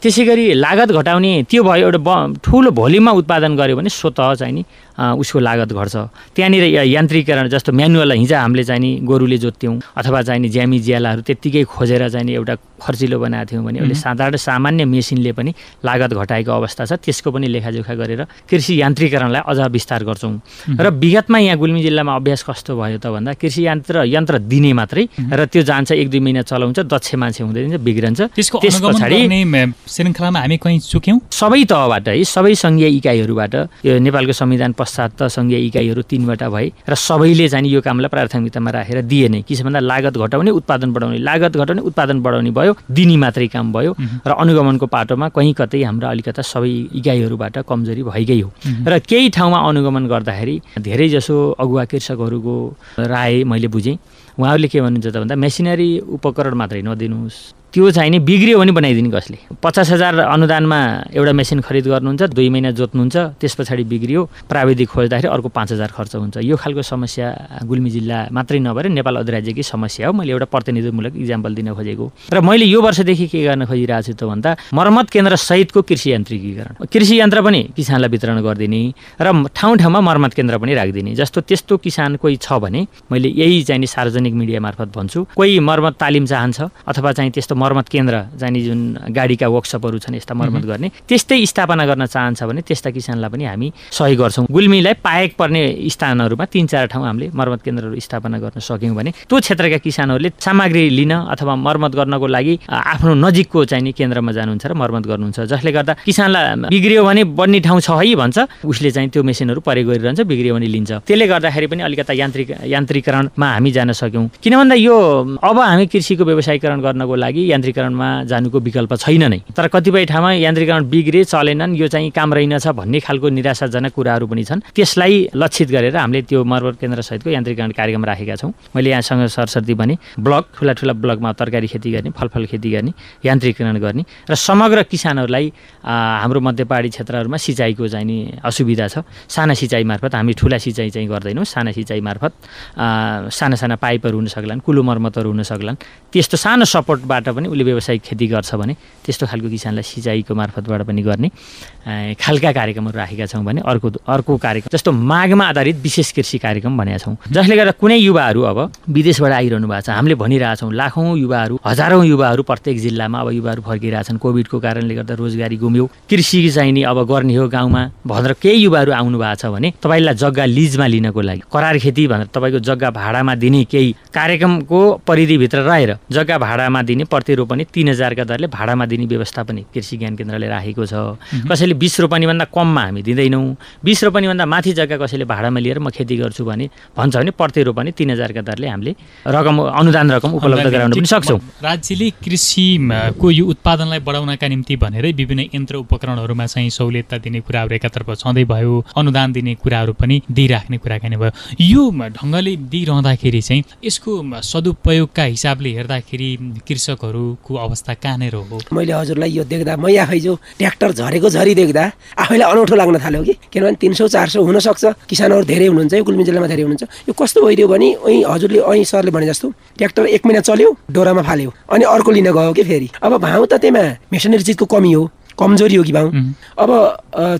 त्यसै गरी लागत घटाउने त्यो भयो एउटा ठुलो भोल्युममा उत्पादन गऱ्यो भने स्वत चाहिँ नि उसको लागत घट्छ। त्यहाँनिर यान्त्रिकरण जस्तो म्यानुअल हिजो हामीले चाहिँ नि गोरुले जोत्थ्यौँ अथवा चाहिँ नि ज्यामी ज्यालाहरू त्यत्तिकै खोजेर चाहिँ नि एउटा खर्चिलो बनाएको थियौँ भने अहिले साधारण सामान्य मेसिनले पनि लागत घटाएको अवस्था छ। त्यसको पनि लेखाजोखा गरेर कृषि यान्त्रिकरणलाई अझ विस्तार गर्छौँ। र विगतमा यहाँ गुल्मी जिल्लामा अभ्यास कस्तो भयो त भन्दा कृषि यन्त्र यन्त्र दिने मात्रै र त्यो जान्छ एक दुई महिना चलाउँछ दक्ष मान्छे हुँदैन बिग्रन्छ। त्यसको त्यस पछाडि श्रृङ्खलामा हामी कहीँ चुक्यौँ? सबै तहबाट है सबै सङ्घीय इकाइहरूबाट यो नेपालको संविधान पश्चात त सङ्घीय इकाइहरू तिनवटा भए र सबैले चाहिँ यो कामलाई प्राथमिकतामा राखेर दिए नै के भन्दा लागत घटाउने उत्पादन बढाउने लागत घटाउने उत्पादन बढाउने भयो दिने मात्रै काम भयो र अनुगमनको पाटोमा कहीँ कतै हाम्रा अलिकता सबै इकाइहरूबाट कमजोरी भइगै हो। र केही ठाउँमा अनुगमन गर्दाखेरि धेरैजसो अगुवा कृषकहरूको राय मैले बुझेँ। उहाँहरूले के भन्नुहुन्छ त भन्दा मेसिनरी उपकरण मात्रै नदिनुहोस्। त्यो चाहिँ नि बिग्रियो भने बनाइदिने कसले? पचास हजार अनुदानमा एउटा मेसिन खरिद गर्नुहुन्छ दुई महिना जोत्नुहुन्छ त्यस पछाडि बिग्रियो। प्राविधिक खोज्दाखेरि अर्को पाँच हजार खर्च हुन्छ। यो खालको समस्या गुल्मी जिल्ला मात्रै नभएर नेपाल अधिराज्यकै समस्या हो। मैले एउटा प्रतिनिधिमूलक इक्जाम्पल दिन खोजेको। र मैले यो वर्षदेखि के गर्न खोजिरहेको छु त भन्दा मर्मत केन्द्र सहितको कृषि यान्त्रिकीकरण। कृषि यन्त्र पनि किसानलाई वितरण गरिदिने र ठाउँ ठाउँमा मर्मत केन्द्र पनि राखिदिने। जस्तो त्यस्तो किसान कोही छ भने मैले यही चाहिँ सार्वजनिक मिडिया मार्फत भन्छु। कोही मर्मत तालिम चाहन्छ अथवा चाहिँ त्यस्तो मर्मत केन्द्र जाने जुन गाडीका वर्कसपहरू छन् यस्ता मर्मत गर्ने त्यस्तै स्थापना गर्न चाहन्छ भने त्यस्ता किसानलाई पनि हामी सहयोग गर्छौँ। गुल्मीलाई पाएक पर्ने स्थानहरूमा तिन चार ठाउँ हामीले मर्मत केन्द्रहरू स्थापना गर्न सक्यौँ भने त्यो क्षेत्रका किसानहरूले सामग्री लिन अथवा मर्मत गर्नको लागि आफ्नो नजिकको चाहिने केन्द्रमा जानुहुन्छ र मर्मत गर्नुहुन्छ। जसले गर्दा किसानलाई बिग्रियो भने बन्ने ठाउँ छ है भन्छ उसले चाहिँ त्यो मेसिनहरू प्रयोग गरिरहन्छ बिग्रियो भने लिन्छ। त्यसले गर्दाखेरि पनि अलिकता यान्त्रिक यान्त्रिकरणमा हामी जान सक्यौँ। किन भन्दा यो अब हामी कृषिको व्यवसायीकरण गर्नको लागि यान्त्रिकरणमा जानुको विकल्प छैन नै। तर कतिपय ठाउँमा यान्त्रिकरण बिग्रे चलेनन् यो चाहिँ काम रहेनछ भन्ने खालको निराशाजनक कुराहरू पनि छन्। त्यसलाई लक्षित गरेर हामीले त्यो मर्मत केन्द्र सहितको यान्त्रिकरण कार्यक्रम राखेका छौँ। मैले यहाँसँग सरस्वती भने ब्लक ठुला ठुला ब्लकमा तरकारी खेती गर्ने फलफल खेती गर्ने यान्त्रिकरण गर्ने र समग्र किसानहरूलाई हाम्रो मध्यपहाडी क्षेत्रहरूमा सिँचाइको चाहिँ नि असुविधा छ। साना सिँचाइ मार्फत हामी ठुला सिँचाइ चाहिँ गर्दैनौँ। साना सिँचाइ मार्फत साना साना पाइपहरू हुन सक्लान् कुलो मर्मतहरू हुन सक्लान्। त्यस्तो सानो सपोर्टबाट पनि उसले व्यावसायिक खेती गर्छ भने त्यस्तो खालको किसानलाई सिँचाइको मार्फतबाट पनि गर्ने खालका कार्यक्रमहरू राखेका छौँ भने अर्को अर्को कार्यक्रम जस्तो मागमा आधारित विशेष कृषि कार्यक्रम भनेका छौँ। जसले गर्दा कुनै युवाहरू अब विदेशबाट आइरहनु भएको छ हामीले भनिरहेछौँ लाखौँ युवाहरू हजारौँ युवाहरू प्रत्येक जिल्लामा अब युवाहरू फर्किरहेछन् कोभिडको कारणले गर्दा रोजगारी गुम्यो। कृषि चाहिँ नि अब गर्ने हो गाउँमा भनेर केही युवाहरू आउनु भएको छ भने तपाईँलाई जग्गा लिजमा लिनको लागि करार खेती भनेर तपाईँको जग्गा भाडामा दिने केही कार्यक्रमको परिधिभित्र रहेर जग्गा भाडामा दिने प्रति रोपनी तिन हजारका दरले भाडामा दिने व्यवस्था पनि कृषि ज्ञान केन्द्रले राखेको छ। कसैले बिस रोपनीभन्दा कममा हामी दिँदैनौँ। बिस रोपनीभन्दा माथि जग्गा कसैले भाडामा लिएर म खेती गर्छु भने भन्छ भने प्रति रोपनी तिन हजारका दरले हामीले रकम अनुदान रकम उपलब्ध गराउन पनि सक्छौँ। राज्यले कृषिको यो उत्पादनलाई बढाउनका निम्ति भनेरै विभिन्न यन्त्र उपकरणहरूमा चाहिँ सहुलियतता दिने कुराहरू एकातर्फ छँदै भयो अनुदान दिने कुराहरू पनि दिइराख्ने कुराकानी भयो। यो ढङ्गले दिइरहँदाखेरि चाहिँ यसको सदुपयोगका हिसाबले हेर्दाखेरि कृषकहरूको अवस्था कहाँनिर हो। मैले हजुरलाई यो देख्दा मै आफै जो ट्र्याक्टर झरेको झरी देख्दा आफैलाई अनौठो लाग्न थाल्यो कि? किनभने तिन सौ चार सौ हुनसक्छ। किसानहरू धेरै हुनुहुन्छ यो गुल्मी जिल्लामा धेरै हुनुहुन्छ। यो कस्तो भइदियो भने अहिले हजुरले अहिले सरले भने जस्तो ट्र्याक्टर एक महिना चल्यो डोरामा फाल्यो अनि अर्को लिन गयो कि फेरि। अब भाउ त त्यहीमा मेसिनरी चिजको कमी हो कमजोरी हो कि भाउ? अब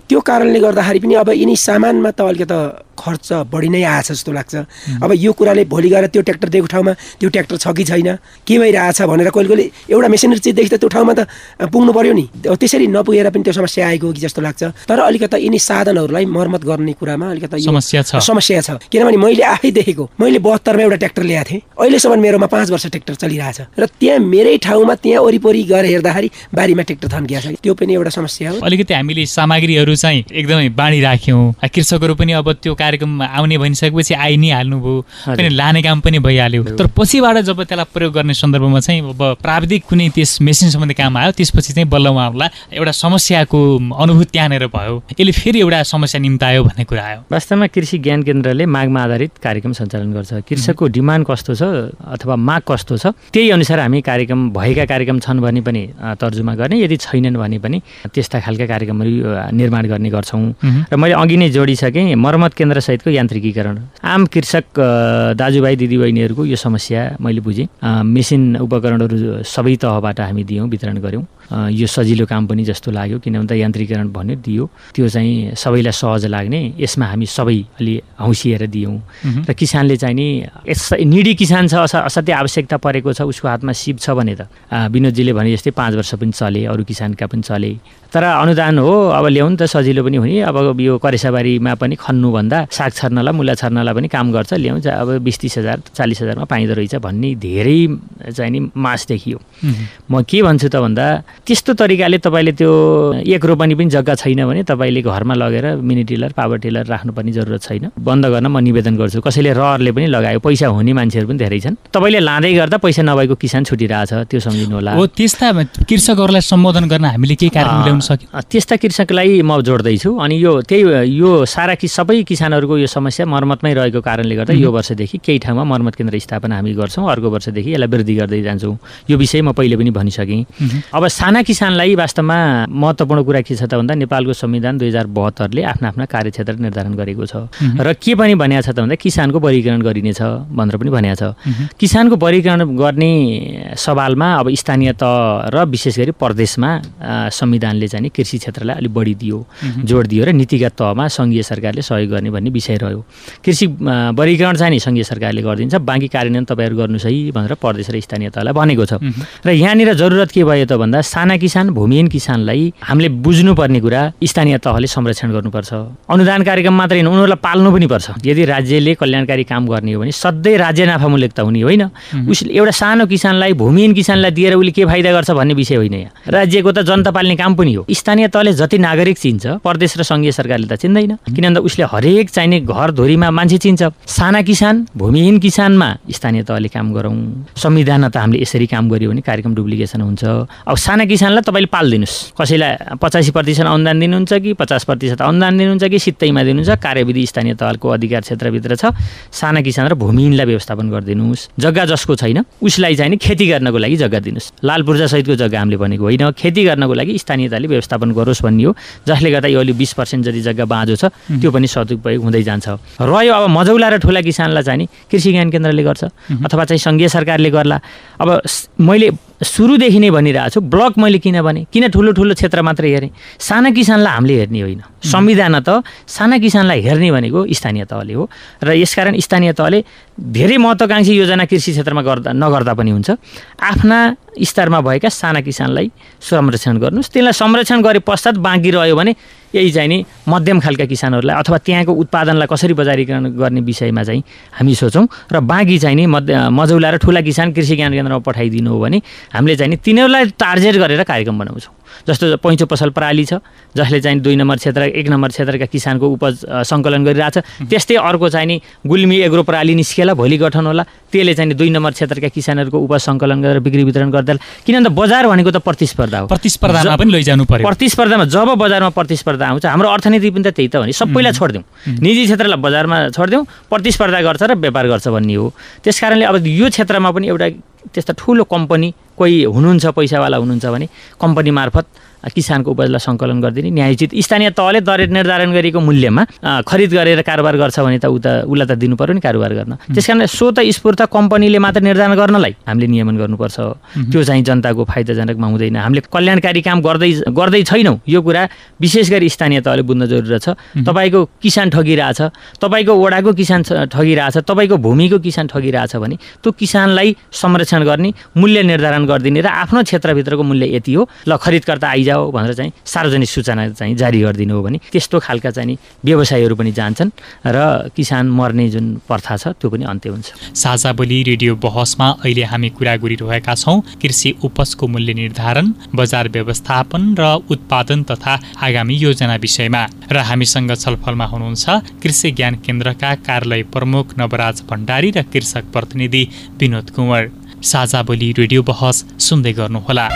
त्यो कारणले गर्दाखेरि पनि अब यिनी सामानमा त अलिकति खर्च बढी नै आएछ जस्तो लाग्छ। अब यो कुराले भोलि गएर त्यो ट्र्याक्टर दिएको ठाउँमा त्यो ट्र्याक्टर छ कि छैन के भइरहेछ भनेर कहिले कहिले एउटा मेसिनरी देखि त त्यो ठाउँमा त पुग्नु पर्यो नि। त्यसरी नपुगेर पनि त्यो समस्या आएको कि जस्तो लाग्छ। तर अलिकता यिनी साधनहरूलाई मर्मत गर्ने कुरामा अलिकता समस्या छ। समस्या छ। किनभने मैले आफै देखेको मैले बहत्तरमा एउटा ट्र्याक्टर ल्याएको थिएँ। अहिलेसम्म मेरोमा पाँच वर्ष ट्र्याक्टर चलिरहेछ। र त्यहाँ मेरै ठाउँमा त्यहाँ वरिपरि गएर हेर्दाखेरि बारीमा ट्र्याक्टर थन्किया छ। त्यो पनि एउटा समस्या हो। अलिकति हामीले सामग्रीहरू चाहिँ एकदमै बाँडिराख्यौँ। कृषकहरू पनि अब त्यो कार्यक्रममा आउने भनिसकेपछि आइ नै हाल्नुभयो पनि लाने काम पनि भइहाल्यो। तर पछिबाट जब त्यसलाई प्रयोग गर्ने सन्दर्भमा चाहिँ अब प्राविधिक कुनै त्यस मेसिन सम्बन्धी काम आयो त्यसपछि चाहिँ बल्ल उहाँहरूलाई एउटा समस्याको अनुभूति त्यहाँनिर भयो। यसले फेरि एउटा समस्या निम्तायो भन्ने कुरा आयो। वास्तवमा कृषि ज्ञान केन्द्रले मागमा आधारित कार्यक्रम सञ्चालन गर्छ। कृषकको डिमान्ड कस्तो छ अथवा माग कस्तो छ त्यही अनुसार हामी कार्यक्रम भएका कार्यक्रम छन् भने पनि तर्जुमा गर्ने। यदि छैनन् भने पनि त्यस्ता खालका कार्यक्रमहरू निर्माण गर्ने गर्छौँ। र मैले अघि नै जोडिसकेँ मर्मत केन्द्र सहितको यान्त्रिकीकरण। आम कृषक दाजुभाइ दिदीबहिनीहरूको यो समस्या मैले बुझेँ। मेसिन उपकरणहरू सबै तहबाट हामी दियौँ वितरण गऱ्यौँ। यो सजिलो काम पनि जस्तो लाग्यो किन भन्दा यान्त्रिकरण भन्यो दियो। त्यो चाहिँ सबैलाई सहज लाग्ने यसमा हामी सबै अलि हौसिएर दियौँ। र किसानले चाहिँ नि यस निडी किसान छ अस असाध्यै आवश्यकता परेको छ उसको हातमा सिप छ भने त। विनोदजीले भने जस्तै पाँच वर्ष पनि चले अरू किसानका पनि चले। तर अनुदान हो अब ल्याउनु त सजिलो पनि हुने अब यो करेसाबारीमा पनि खन्नुभन्दा साग छर्नलाई मुला छर्नलाई पनि काम गर्छ ल्याउँ अब बिस तिस हजार चालिस हजारमा पाइँदो रहेछ भन्ने धेरै चाहिँ नि मास देखियो। म के भन्छु त भन्दा त्यस्तो तरिकाले तपाईँले त्यो एक रोपनी पनि जग्गा छैन भने तपाईँले घरमा लगेर मिनी टिलर पावर टिलर राख्नुपर्ने जरुरत छैन। बन्द गर्न म निवेदन गर्छु। कसैले रहरले पनि लगायो पैसा हुने मान्छेहरू पनि धेरै छन्। तपाईँले लाँदै गर्दा पैसा नभएको किसान छुटिरहेछ त्यो सम्झिनु होला हो त्यस्ता कृषकहरूलाई सम्बोधन गर्न हामीले के कार्यक्रम ल्याउन सक्यौँ। त्यस्ता कृषकलाई म जोड्दैछु। अनि यो त्यही यो सारा कि सबै किसानहरूको यो समस्या मर्मतमै रहेको कारणले गर्दा यो वर्षदेखि केही ठाउँमा मर्मत केन्द्र स्थापना हामी गर्छौँ। अर्को वर्षदेखि यसलाई वृद्धि गर्दै जान्छौँ। यो विषय म पहिले पनि भनिसकेँ। अब सानो साना किसानलाई वास्तवमा महत्त्वपूर्ण कुरा के छ त भन्दा नेपालको संविधान दुई हजार बहत्तरले आफ्ना आफ्ना कार्यक्षेत्र निर्धारण गरेको छ। र के पनि भनेको छ त भन्दा किसानको वर्गीकरण गरिनेछ भनेर पनि भनेको छ। किसानको वर्गीकरण गर्ने सवालमा अब स्थानीय तह र विशेष गरी प्रदेशमा संविधानले चाहिँ कृषि क्षेत्रलाई अलिक बढी दियो जोड दियो र नीतिगत तहमा सङ्घीय सरकारले सहयोग गर्ने भन्ने विषय रह्यो। कृषि वर्गीकरण चाहिँ नि सङ्घीय सरकारले गरिदिन्छ बाँकी कार्यान्वयन तपाईँहरू गर्नुहोस् है भनेर प्रदेश र स्थानीय तहलाई भनेको छ। र यहाँनिर जरुरत के भयो त भन्दा साना किसान भूमिहीन किसानलाई हामीले बुझ्नुपर्ने कुरा स्थानीय तहले संरक्षण गर्नुपर्छ। अनुदान कार्यक्रम मात्रै होइन उनीहरूलाई पाल्नु पनि पर्छ। यदि राज्यले कल्याणकारी काम गर्ने हो भने सधैँ राज्य नाफामूलक त हुने होइन। उसले एउटा सानो किसानलाई भूमिहीन किसानलाई दिएर उसले के फाइदा गर्छ भन्ने विषय होइन यहाँ। राज्यको त जनता पाल्ने काम पनि हो। स्थानीय तहले जति नागरिक चिन्छ प्रदेश र सङ्घीय सरकारले त चिन्दैन। किन भन्दा उसले हरेक चाहिने घर धुरीमा मान्छे चिन्छ। साना किसान भूमिहीन किसानमा स्थानीय तहले काम गरौँ। संविधानमा त हामीले यसरी काम गऱ्यो भने कार्यक्रम डुप्लिकेसन हुन्छ। अब साना किसानलाई तपाईँले पालिदिनुहोस्। कसैलाई पचासी प्रतिशत अनुदान दिनुहुन्छ कि पचास प्रतिशत अनुदान दिनुहुन्छ कि सित्तैमा दिनुहुन्छ कार्यविधि स्थानीय तहको अधिकार क्षेत्रभित्र छ। साना किसान र भूमिहीनलाई व्यवस्थापन गरिदिनुहोस्। जग्गा जसको छैन उसलाई चाहिँ नि खेती गर्नको लागि जग्गा दिनुहोस्। लाल पूर्जा सहितको जग्गा हामीले भनेको होइन। खेती गर्नको लागि स्थानीय तहले व्यवस्थापन गरोस् भन्ने हो जसले गर्दा यो अलिक बिस पर्सेन्ट जति जग्गा बाँझो छ त्यो पनि सदुपयोग हुँदै जान्छ। रह्यो अब मजौला र ठुला किसानलाई चाहिँ नि कृषि ज्ञान केन्द्रले गर्छ अथवा चाहिँ सङ्घीय सरकारले गर्ला। अब मैले सुरुदेखि नै भनिरहेको छु ब्लक मैले किन भने? किन ठुलो ठुलो क्षेत्र मात्रै हेरेँ? साना किसानलाई हामीले हेर्ने होइन। संविधान त साना किसानलाई हेर्ने भनेको स्थानीय तहले हो। र यसकारण स्थानीय तहले धेरै महत्त्वकाङ्क्षी योजना कृषि क्षेत्रमा गर्दा नगर्दा पनि हुन्छ। आफ्ना स्तरमा भएका साना किसानलाई संरक्षण गर्नुहोस्। त्यसलाई संरक्षण गरे पश्चात बाँकी रह्यो भने यही चाहिँ नि मध्यम खालका किसानहरूलाई अथवा त्यहाँको उत्पादनलाई कसरी बजारीकरण गर्ने विषयमा चाहिँ हामी सोचौँ र बाँकी चाहिँ नि मध्य मजौला र ठुला किसान कृषि ज्ञान केन्द्रमा पठाइदिनु हो भने हामीले चाहिँ नि तिनीहरूलाई टार्गेट गरेर कार्यक्रम बनाउँछौँ। जस्तो पैँचो पसल प्रणाली छ जसले चाहिँ दुई नम्बर क्षेत्र एक नम्बर क्षेत्रका किसानको उपज सङ्कलन गरिरहेछ। त्यस्तै अर्को चाहिँ नि गुल्मी एग्रो प्रणाली निस्केला भोलि गठन होला। त्यसले चाहिँ दुई नम्बर क्षेत्रका किसानहरूको उपज सङ्कलन गरेर बिक्री वितरण गर्दा किन भन्दा बजार भनेको त प्रतिस्पर्धा हो। प्रतिस्पर्धामा पनि लैजानु पर्यो। प्रतिस्पर्धामा जब बजारमा प्रतिस्पर्धा आउँछ हाम्रो अर्थनीति पनि त त्यही त हो नि। सबैलाई छोडिदिउँ। निजी क्षेत्रलाई बजारमा छोडिदिउँ प्रतिस्पर्धा गर्छ र व्यापार गर्छ भन्ने हो। त्यस कारणले अब यो क्षेत्रमा पनि एउटा त्यस्ता ठुलो कम्पनी कोही हुनुहुन्छ पैसावाला हुनुहुन्छ भने कम्पनी मार्फत किसानको उपजलाई सङ्कलन गरिदिने। न्यायोचित स्थानीय तहले दर निर्धारण गरेको मूल्यमा खरिद गरेर कारोबार गर्छ भने त उता उसलाई त दिनु पऱ्यो नि कारोबार गर्न। त्यस कारण स्वत स्फूर्त कम्पनीले मात्र निर्धारण गर्नलाई हामीले नियमन गर्नुपर्छ। त्यो चाहिँ जनताको फाइदाजनकमा हुँदैन। हामीले कल्याणकारी काम गर्दै गर्दै छैनौँ। यो कुरा विशेष गरी स्थानीय तहले बुझ्न जरुरत छ। तपाईँको किसान ठगिरहेछ तपाईँको वडाको किसान ठगिरहेछ तपाईँको भूमिको किसान ठगिरहेछ भने त्यो किसानलाई संरक्षण गर्ने मूल्य निर्धारण गरिदिने र आफ्नो क्षेत्रभित्रको मूल्य यति हो। ल खरिदकर्ता आइज हो भनेर चाहिँ सार्वजनिक सूचना चाहिँ जारी गरिदिनु हो भने त्यस्तो खालका चाहिँ व्यवसायीहरू पनि जान्छन् र किसान मर्ने जुन प्रथा छ त्यो पनि अन्त्य हुन्छ। साझा बोली रेडियो बहसमा अहिले हामी कुरा गरिरहेका छौँ कृषि उपजको मूल्य निर्धारण बजार व्यवस्थापन र उत्पादन तथा आगामी योजना विषयमा। र हामीसँग छलफलमा हुनुहुन्छ कृषि ज्ञान केन्द्रका कार्यालय प्रमुख नवराज भण्डारी र कृषक प्रतिनिधि विनोद कुँवर। साझा बोली रेडियो बहस सुन्दै गर्नुहोला।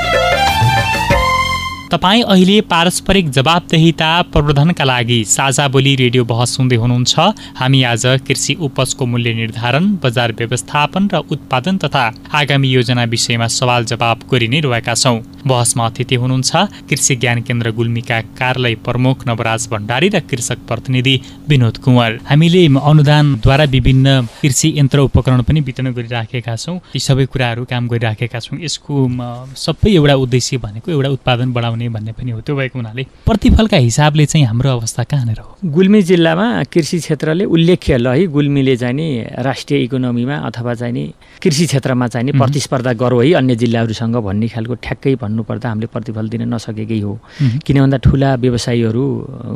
तपाईँ अहिले पारस्परिक जवाबदेहिता प्रवर्धनका लागि साझा बोली रेडियो बहस सुन्दै हुनुहुन्छ। हामी आज कृषि उपजको मूल्य निर्धारण बजार व्यवस्थापन र उत्पादन तथा आगामी योजना विषयमा सवाल जवाब गरि नै रहेका छौँ। बहसमा अतिथि हुनुहुन्छ कृषि ज्ञान केन्द्र गुल्मीका कार्यालय प्रमुख नवराज भण्डारी र कृषक प्रतिनिधि विनोद कुँवर। हामीले अनुदानद्वारा विभिन्न कृषि यन्त्र उपकरण पनि वितरण गरिराखेका छौँ। यी सबै कुराहरू काम गरिराखेका छौँ। यसको सबै एउटा उद्देश्य भनेको एउटा उत्पादन बढाउने हुने भन्ने पनि हो। त्यो भएको हुनाले प्रतिफलका हिसाबले चाहिँ हाम्रो अवस्था कहाँनिर हो गुल्मी जिल्लामा कृषि क्षेत्रले उल्लेख्य ल है गुल्मीले चाहिँ नि राष्ट्रिय इकोनोमीमा अथवा चाहिँ नि कृषि क्षेत्रमा चाहिँ नि प्रतिस्पर्धा गरौँ है अन्य जिल्लाहरूसँग भन्ने खालको ठ्याक्कै भन्नुपर्दा हामीले प्रतिफल दिन नसकेकै हो। किन भन्दा ठुला व्यवसायीहरू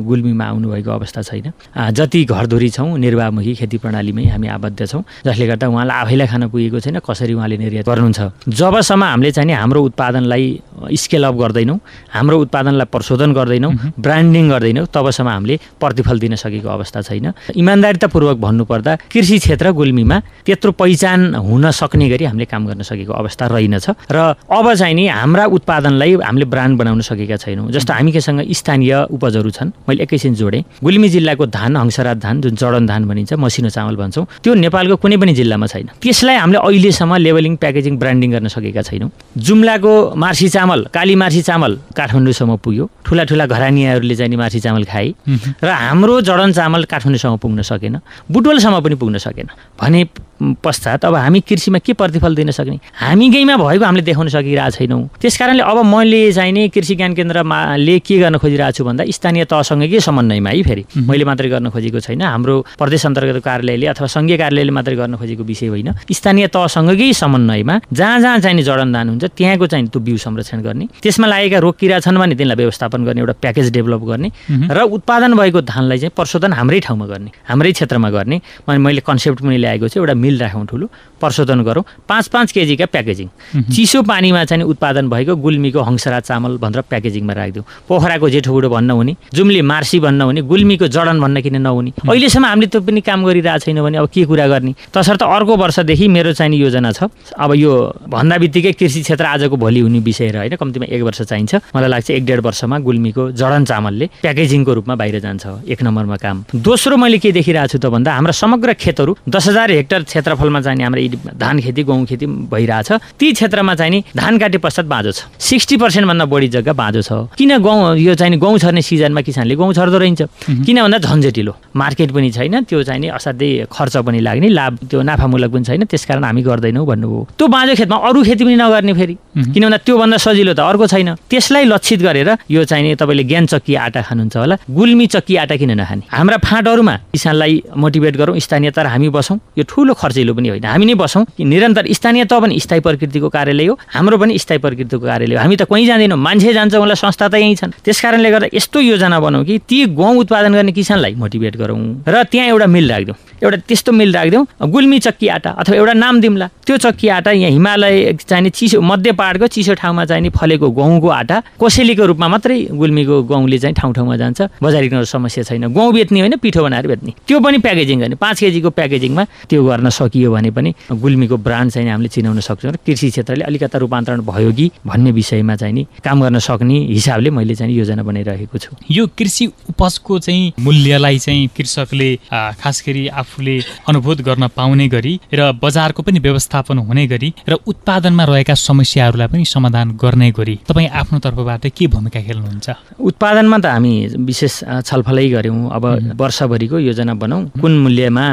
गुल्मीमा आउनुभएको अवस्था छैन। जति घरधुरी छौँ निर्वाहमुखी खेती प्रणालीमै हामी आबद्ध छौँ जसले गर्दा उहाँलाई आफैलाई खान पुगेको छैन कसरी उहाँले निर्यात गर्नुहुन्छ? जबसम्म हामीले चाहिँ नि हाम्रो उत्पादनलाई स्केल अप गर्दैनौँ हाम्रो उत्पादनलाई प्रशोधन गर्दैनौँ ब्रान्डिङ गर्दैनौँ तबसम्म हामीले प्रतिफल दिन सकेको अवस्था छैन। इमान्दारितापूर्वक भन्नुपर्दा कृषि क्षेत्र गुल्मीमा त्यत्रो पहिचान हुन सक्ने गरी हामीले काम गर्न सकेको अवस्था रहेनछ र अब चाहिँ नि हाम्रा उत्पादनलाई हामीले ब्रान्ड बनाउन सकेका छैनौँ। जस्तो हामीसँग स्थानीय उपजहरू छन् मैले एकैछिन जोडेँ। गुल्मी जिल्लाको धान हंसराज धान जुन जडन धान भनिन्छ मसिनो चामल भन्छौँ त्यो नेपालको कुनै पनि जिल्लामा छैन। त्यसलाई हामीले अहिलेसम्म लेभलिङ प्याकेजिङ ब्रान्डिङ गर्न सकेका छैनौँ। जुम्लाको मार्सी चामल काली मार्सी चामल काठमाडौँसम्म पुग्यो। ठुला ठुला घरानियाहरूले चाहिँ मार्सी चामल खाए। र हाम्रो जडन चामल काठमाडौँसम्म पुग्न सकेन। बुटवलसम्म पनि पुग्न सकेन। भने पश्चात अब हामी कृषिमा के प्रतिफल दिन सक्ने? हामी गइमा भएको हामीले देखाउन सकिरहेको छैनौँ। त्यस कारणले अब मैले चाहिँ नि कृषि ज्ञान केन्द्रमाले के गर्न खोजिरहेको छु भन्दा स्थानीय तहसँगै समन्वयमा है फेरि? मैले मात्रै गर्न खोजेको छैन। हाम्रो प्रदेश अन्तर्गत कार्यालयले अथवा सङ्घीय कार्यालयले मात्रै गर्न खोजेको विषय होइन। स्थानीय तहसँगै समन्वयमा जहाँ जहाँ चाहिँ जडनदान हुन्छ त्यहाँको चाहिँ त्यो बिउ संरक्षण गर्ने। त्यसमा लागेका रोग छन् भने तिनलाई व्यवस्थापन गर्ने एउटा प्याकेज डेभलप गर्ने र उत्पादन भएको धानलाई चाहिँ प्रशोधन हाम्रै ठाउँमा गर्ने हाम्रै क्षेत्रमा गर्ने। मैले कन्सेप्ट पनि ल्याएको छु एउटा मिल राखौँ ठुलो प्रशोधन गरौँ। पाँच पाँच केजीका प्याकेजिङ। चिसो पानीमा चाहिँ उत्पादन भएको गुल्मीको हंसरा चामल भनेर प्याकेजिङमा राखिदिउँ। पोखराको जेठो भन्न हुने जुम्ली मार्सी भन्न हुने गुल्मीको जडन भन्न किन नहुने। अहिलेसम्म हामीले त्यो पनि काम गरिरहेको छैन भने अब के कुरा गर्ने? तसर्थ अर्को वर्षदेखि मेरो चाहिने योजना छ। अब यो भन्दा बित्तिकै कृषि क्षेत्र आजको भोलि हुने विषय र होइन कम्तीमा एक वर्ष चाहिन्छ। मलाई लाग्छ एक डेढ वर्षमा गुल्मीको जडन चामलले प्याकेजिङको रूपमा बाहिर जान्छ एक नम्बरमा काम। दोस्रो मैले के देखिरहेको छु त भन्दा हाम्रा समग्र खेतहरू दस हजार हेक्टर क्षेत्रफलमा चाहिँ हाम्रो धान खेती गहुँ खेती भइरहेछ। ती क्षेत्रमा चाहिँ नि धान काटे पश्चात बाँझो छ। सिक्सटी पर्सेन्टभन्दा बढी जग्गा बाँझो छ किन गहुँ यो चाहिँ गहुँ छर्ने सिजनमा किसानले गहुँ छर्दो रहन्छ। किन भन्दा झन्झटिलो। मार्केट पनि छैन त्यो चाहिँ नि असाध्यै खर्च पनि लाग्ने लाभ त्यो नाफामूलक पनि छैन त्यस कारण हामी गर्दैनौँ भन्नुभयो। त्यो बाँझो खेतमा अरू खेती पनि नगर्ने फेरि। किन भन्दा त्योभन्दा सजिलो त अर्को छैन। त्यसलाई लक्षित गरेर यो चाहिँ नि तपाईँले ज्ञान चक्की आटा खानुहुन्छ होला। गुल्मी चक्की आटा किन नखाने? हाम्रा फाँटहरूमा किसानलाई मोटिभेट गरौँ स्थानीय तर हामी बसौँ। यो ठुलो खर्चिलो पनि होइन। हामी नै बसौँ कि निरन्तर स्थानीय त पनि स्थायी प्रकृतिको कार्यालय हो हाम्रो पनि स्थायी प्रकृतिको कार्यालय हो। हामी त कहीँ जाँदैनौँ मान्छे जान्छ उहाँलाई संस्था त यहीँ छन्। त्यस कारणले गर्दा यस्तो योजना बनाऊ कि ती गहुँ उत्पादन गर्ने किसानलाई मोटिभेट गरौँ। र त्यहाँ एउटा मिल राखिदिउँ। एउटा त्यस्तो मिल राखिदिउँ गुल्मी चक्की आटा अथवा एउटा नाम दिउँला। त्यो चक्की आटा यहाँ हिमालय चाहिने चिसो मध्य पहाडको चिसो ठाउँमा चाहिने फलेको गहुँको आटा कोसेलीको रूपमा मात्रै गुल्मीको गहुँले चाहिँ ठाउँ ठाउँमा जान्छ। बजारीकरण समस्या छैन। गहुँ बेच्ने होइन पिठो बनाएर बेच्ने। त्यो पनि प्याकेजिङ गर्ने। पाँच केजीको प्याकेजिङमा त्यो गर्न सकियो भने पनि गुल्मीको ब्रान्ड चाहिँ हामीले चिनाउन सक्छौँ र कृषि क्षेत्रले अलिकता रूपान्तरण भयो कि भन्ने विषयमा चाहिँ नि काम गर्न सक्ने हिसाबले मैले चाहिँ योजना बनाइरहेको छु। यो कृषि उपजको चाहिँ मूल्यलाई चाहिँ कृषकले खास गरी आफूले अनुभूत गर्न पाउने गरी र बजारको पनि व्यवस्थापन हुने गरी र उत्पादनमा रहेका समस्याहरूलाई पनि समाधान गर्ने गरी तपाईँ आफ्नो तर्फबाट के भूमिका खेल्नुहुन्छ? उत्पादनमा त हामी विशेष छलफलै गऱ्यौँ। अब वर्षभरिको योजना बनाऊ कुन मूल्यमा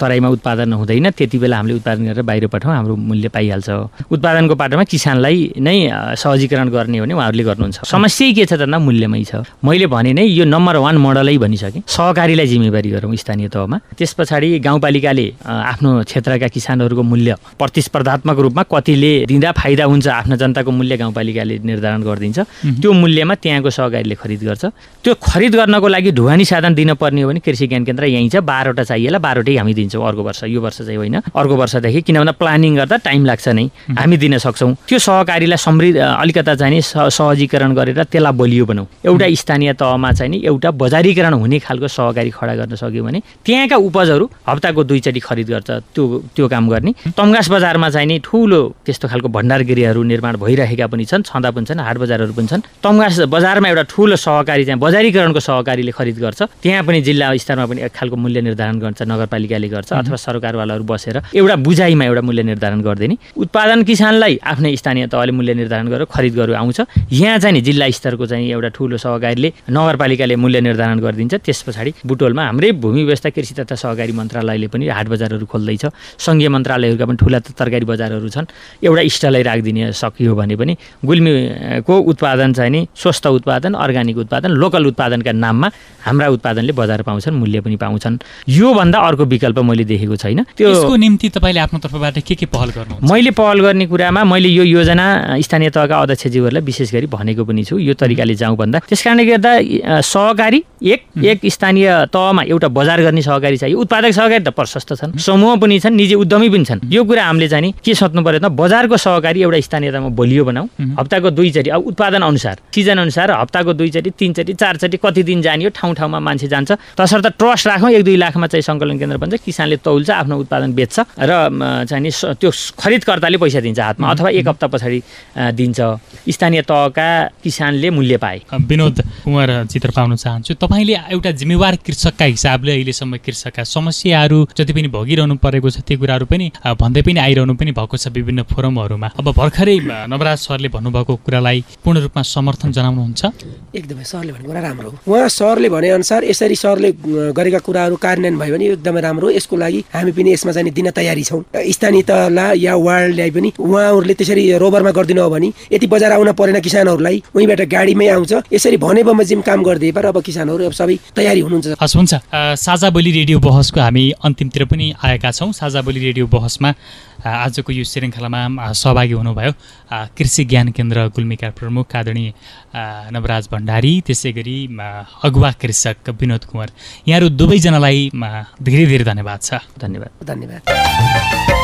तराईमा उत्पादन हुँदैन त्यति बेला हामीले उत्पादन गरेर बाहिर पठाउँ हाम्रो मूल्य पाइहाल्छ। उत्पादनको पाटोमा किसानलाई नै सहजीकरण गर्ने हो भने उहाँहरूले गर्नुहुन्छ। समस्या के छ भन्दा मूल्यमै छ। मैले भने नै यो नम्बर वान मोडलै भनिसकेँ। सहकारीलाई जिम्मेवारी गरौँ स्थानीय तहमा। त्यस पछाडि गाउँपालिकाले आफ्नो क्षेत्रका किसानहरूको मूल्य प्रतिस्पर्धात्मक रूपमा कतिले दिँदा फाइदा हुन्छ आफ्नो जनताको मूल्य गाउँपालिकाले निर्धारण गरिदिन्छ। त्यो मूल्यमा त्यहाँको सहकारीले खरिद गर्छ। त्यो खरिद गर्नको लागि ढुवानी साधन दिनुपर्ने हो भने कृषि ज्ञान केन्द्र यहीँ छ। बाह्रवटा चाहिएला बाह्रवटै हामी दिन्छौँ अर्को वर्ष। यो वर्ष चाहिँ होइन। अर्को वर्षदेखि किन भन्दा प्लानिङ गर्दा टाइम लाग्छ नै। हामी दिन सक्छौँ। त्यो सहकारीलाई समृद्ध अलिकता चाहिँ सहजीकरण गरेर त्यसलाई बलियो बनाऊ। एउटा स्थानीय तहमा चाहिँ नि एउटा बजारीकरण हुने खालको सहकारी खडा गर्न सक्यो भने त्यहाँका उपजहरू हप्ताको दुईचोटि खरिद गर्छ त्यो त्यो काम गर्ने। तमगास बजारमा चाहिँ नि ठुलो त्यस्तो खालको भण्डारगिरीहरू निर्माण भइरहेका पनि छन्। छँदा पनि छन्। हाट बजारहरू पनि छन् तमगास बजारमा एउटा ठुलो सहकारी चाहिँ बजारीकरणको सहकारीले खरिद गर्छ। त्यहाँ पनि जिल्ला स्तरमा पनि एक खालको मूल्य निर्धारण गर्छ नगरपालिकाले गर्छ अथवा सरकारवालाहरू बसेर एउटा बुझाइमा एउटा मूल्य निर्धारण गरिदिने। उत्पादन किसानलाई आफ्नै स्थानीय तहले मूल्य निर्धारण गरेर खरिद गरेर आउँछ। यहाँ चाहिँ नि जिल्ला स्तरको चाहिँ एउटा ठुलो सहकारीले नगरपालिकाले मूल्य निर्धारण गरिदिन्छ। त्यस पछाडि बुटोलमा हाम्रै भूमि व्यवस्था कृषि तथा सहकारी मन्त्रालयले पनि हाट बजारहरू खोल्दैछ। सङ्घीय मन्त्रालयहरूका पनि ठुला तरकारी बजारहरू छन्। एउटा स्टलै राखिदिने सकियो भने पनि गुल्मीको उत्पादन चाहिँ नि स्वस्थ उत्पादन अर्ग्यानिक उत्पादन लोकल उत्पादनका नाममा हाम्रा उत्पादनले बजार पाउँछन् मूल्य पनि पाउँछन्। योभन्दा अर्को विकल्प मैले देखेको छैन। त्यो निम्ति तपाईँले आफ्नो तर्फबाट के के पहल गर्नु मैले पहल गर्ने कुरामा मैले यो योजना स्थानीय तहका अध्यक्षज्यूहरूलाई विशेष गरी भनेको पनि छु यो तरिकाले जाउँ भन्दा। त्यस कारणले गर्दा सहकारी एक एक स्थानीय तहमा एउटा बजार गर्ने सहकारी चाहियो उत्पादक सहकारी त प्रशस्त छन् समूह पनि छन् निजी उद्यमी पनि छन्। यो कुरा हामीले चाहिँ के सोच्नु पर्यो त बजारको सहकारी एउटा स्थानीयतामा बलियो बनाऊ। हप्ताको दुईचोटि अब उत्पादन अनुसार सिजन अनुसार हप्ताको दुईचोटि तिनचोटि चारचोटि कति दिन जाने ठाउँ ठाउँमा मान्छे जान्छ। तसर्थ ट्रस्ट राखौँ एक दुई लाखमा चाहिँ सङ्कलन केन्द्र बन्छ किसानले तौल्छ आफ्नो उत्पादन बेच्छ र चाहिँ नि त्यो खरिदकर्ताले पैसा दिन्छ हातमा अथवा एक हप्ता पछाडि दिन्छ। स्थानीय तहका किसानले मूल्य पाए। विनोद कुमार चित्र पाउन चाहन्छु। तपाईँले एउटा जिम्मेवार कृषकका हिसाबले अहिलेसम्म कृषकका समस्याहरू जति पनि भोगिरहनु परेको छ त्यो कुराहरू पनि भन्दै पनि आइरहनु पनि भएको छ विभिन्न फोरमहरूमा। अब भर्खरै नवराज सरले भन्नुभएको कुरालाई पूर्ण रूपमा समर्थन जनाउनुहुन्छ? एकदमै सरले भनेको कुरा राम्रो हो। उहाँ सरले भने अनुसार यसरी सरले गरेका कुराहरू कार्यान्वयन भयो भने एकदमै राम्रो यसको लागि हामी पनि यसमा चाहिँ दिन तयारी छौँ। स्थानीय तहलाई या वार्डलाई पनि उहाँहरूले त्यसरी रोबरमा गरिदिनु हो भने यति बजार आउन परेन किसानहरूलाई उहीँबाट गाडीमै आउँछ। यसरी भने बमोजिम काम गरिदिए पर अब किसानहरू अब सबै तयारी हुनुहुन्छ। हस् हुन्छ। साझा बोली रेडियो बहसको हामी अन्तिमतिर पनि आएका छौँ। साझा बोली रेडियो बहसमा आजको यो श्रृङ्खलामा सहभागी हुनुभयो कृषि ज्ञान केन्द्र गुल्मीका प्रमुख आदरणीय नवराज भण्डारी त्यसै गरी अगुवा कृषक विनोद कुमार यहाँहरू दुवैजनालाई धेरै धेरै धन्यवाद छ। धन्यवाद। धन्यवाद।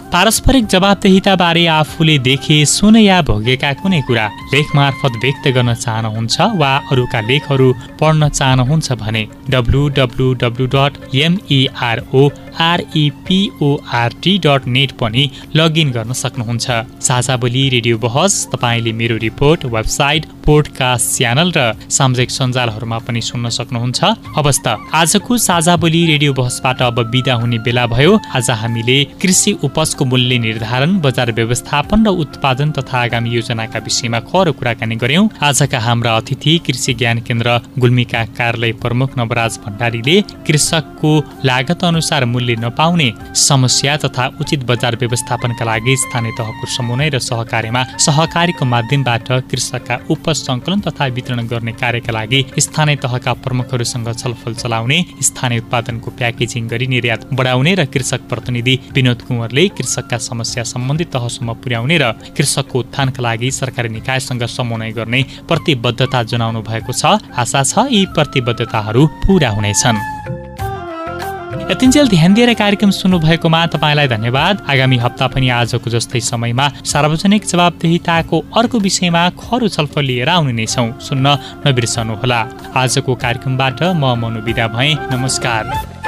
पारस्परिक जवाबदेहिताबारे आफूले देखे सुने या भोगेका कुनै कुरा लेख मार्फत व्यक्त गर्न चाहनुहुन्छ वा अरूका लेखहरू पढ्न चाहनुहुन्छ भने W W W dot MERO REPORT dot net पनि लगइन गर्न सक्नुहुन्छ। साझा बोली रेडियो बहस तपाईँले मेरो रिपोर्ट वेबसाइट पोडकास्ट च्यानल र सामाजिक सञ्जालहरूमा पनि सुन्न सक्नुहुन्छ। अवस्त आजको साझा बोली रेडियो बहसबाट अब बिदा हुने बेला भयो। आज हामीले कृषि उपजको मूल्य निर्धारण बजार व्यवस्थापन र उत्पादन तथा आगामी योजनाका विषयमा खर कुराकानी गर्यौं आजका हाम्रा अतिथि कृषि ज्ञान केन्द्र गुल्मीका कार्यालय प्रमुख नवराज भण्डारीले कृषकको लागत अनुसार मूल्य नपाउने समस्या तथा उचित बजार व्यवस्थापनका लागि स्थानीय तहको समन्वय र सहकार्यमा सहकारीको माध्यमबाट कृषकका उपज सङ्कलन तथा वितरण गर्ने कार्यका लागि स्थानीय तहका प्रमुखहरूसँग छलफल चलाउने स्थानीय उत्पादनको प्याकेजिङ गरी निर्यात बढाउने र कृषक प्रतिनिधि विनोद कुँवरले कृषकका समस्या सम्बन्धित तहसम्म पुर्याउने र कृषकको उत्थानका लागि सरकारी निकायसँग समन्वय गर्ने प्रतिबद्धता जनाउनु भएको छ। आशा छ यी प्रतिबद्धताहरू पुरा हुनेछन्। यतिन्जेल ध्यान दिएर कार्यक्रम सुन्नुभएकोमा तपाईँलाई धन्यवाद। आगामी हप्ता पनि आजको जस्तै समयमा सार्वजनिक जवाबदेहिताको अर्को विषयमा खरो छलफल लिएर आउने नै छौँ। सुन्न नबिर्सनुहोला। आजको कार्यक्रमबाट म मनु विदा भएँ। नमस्कार।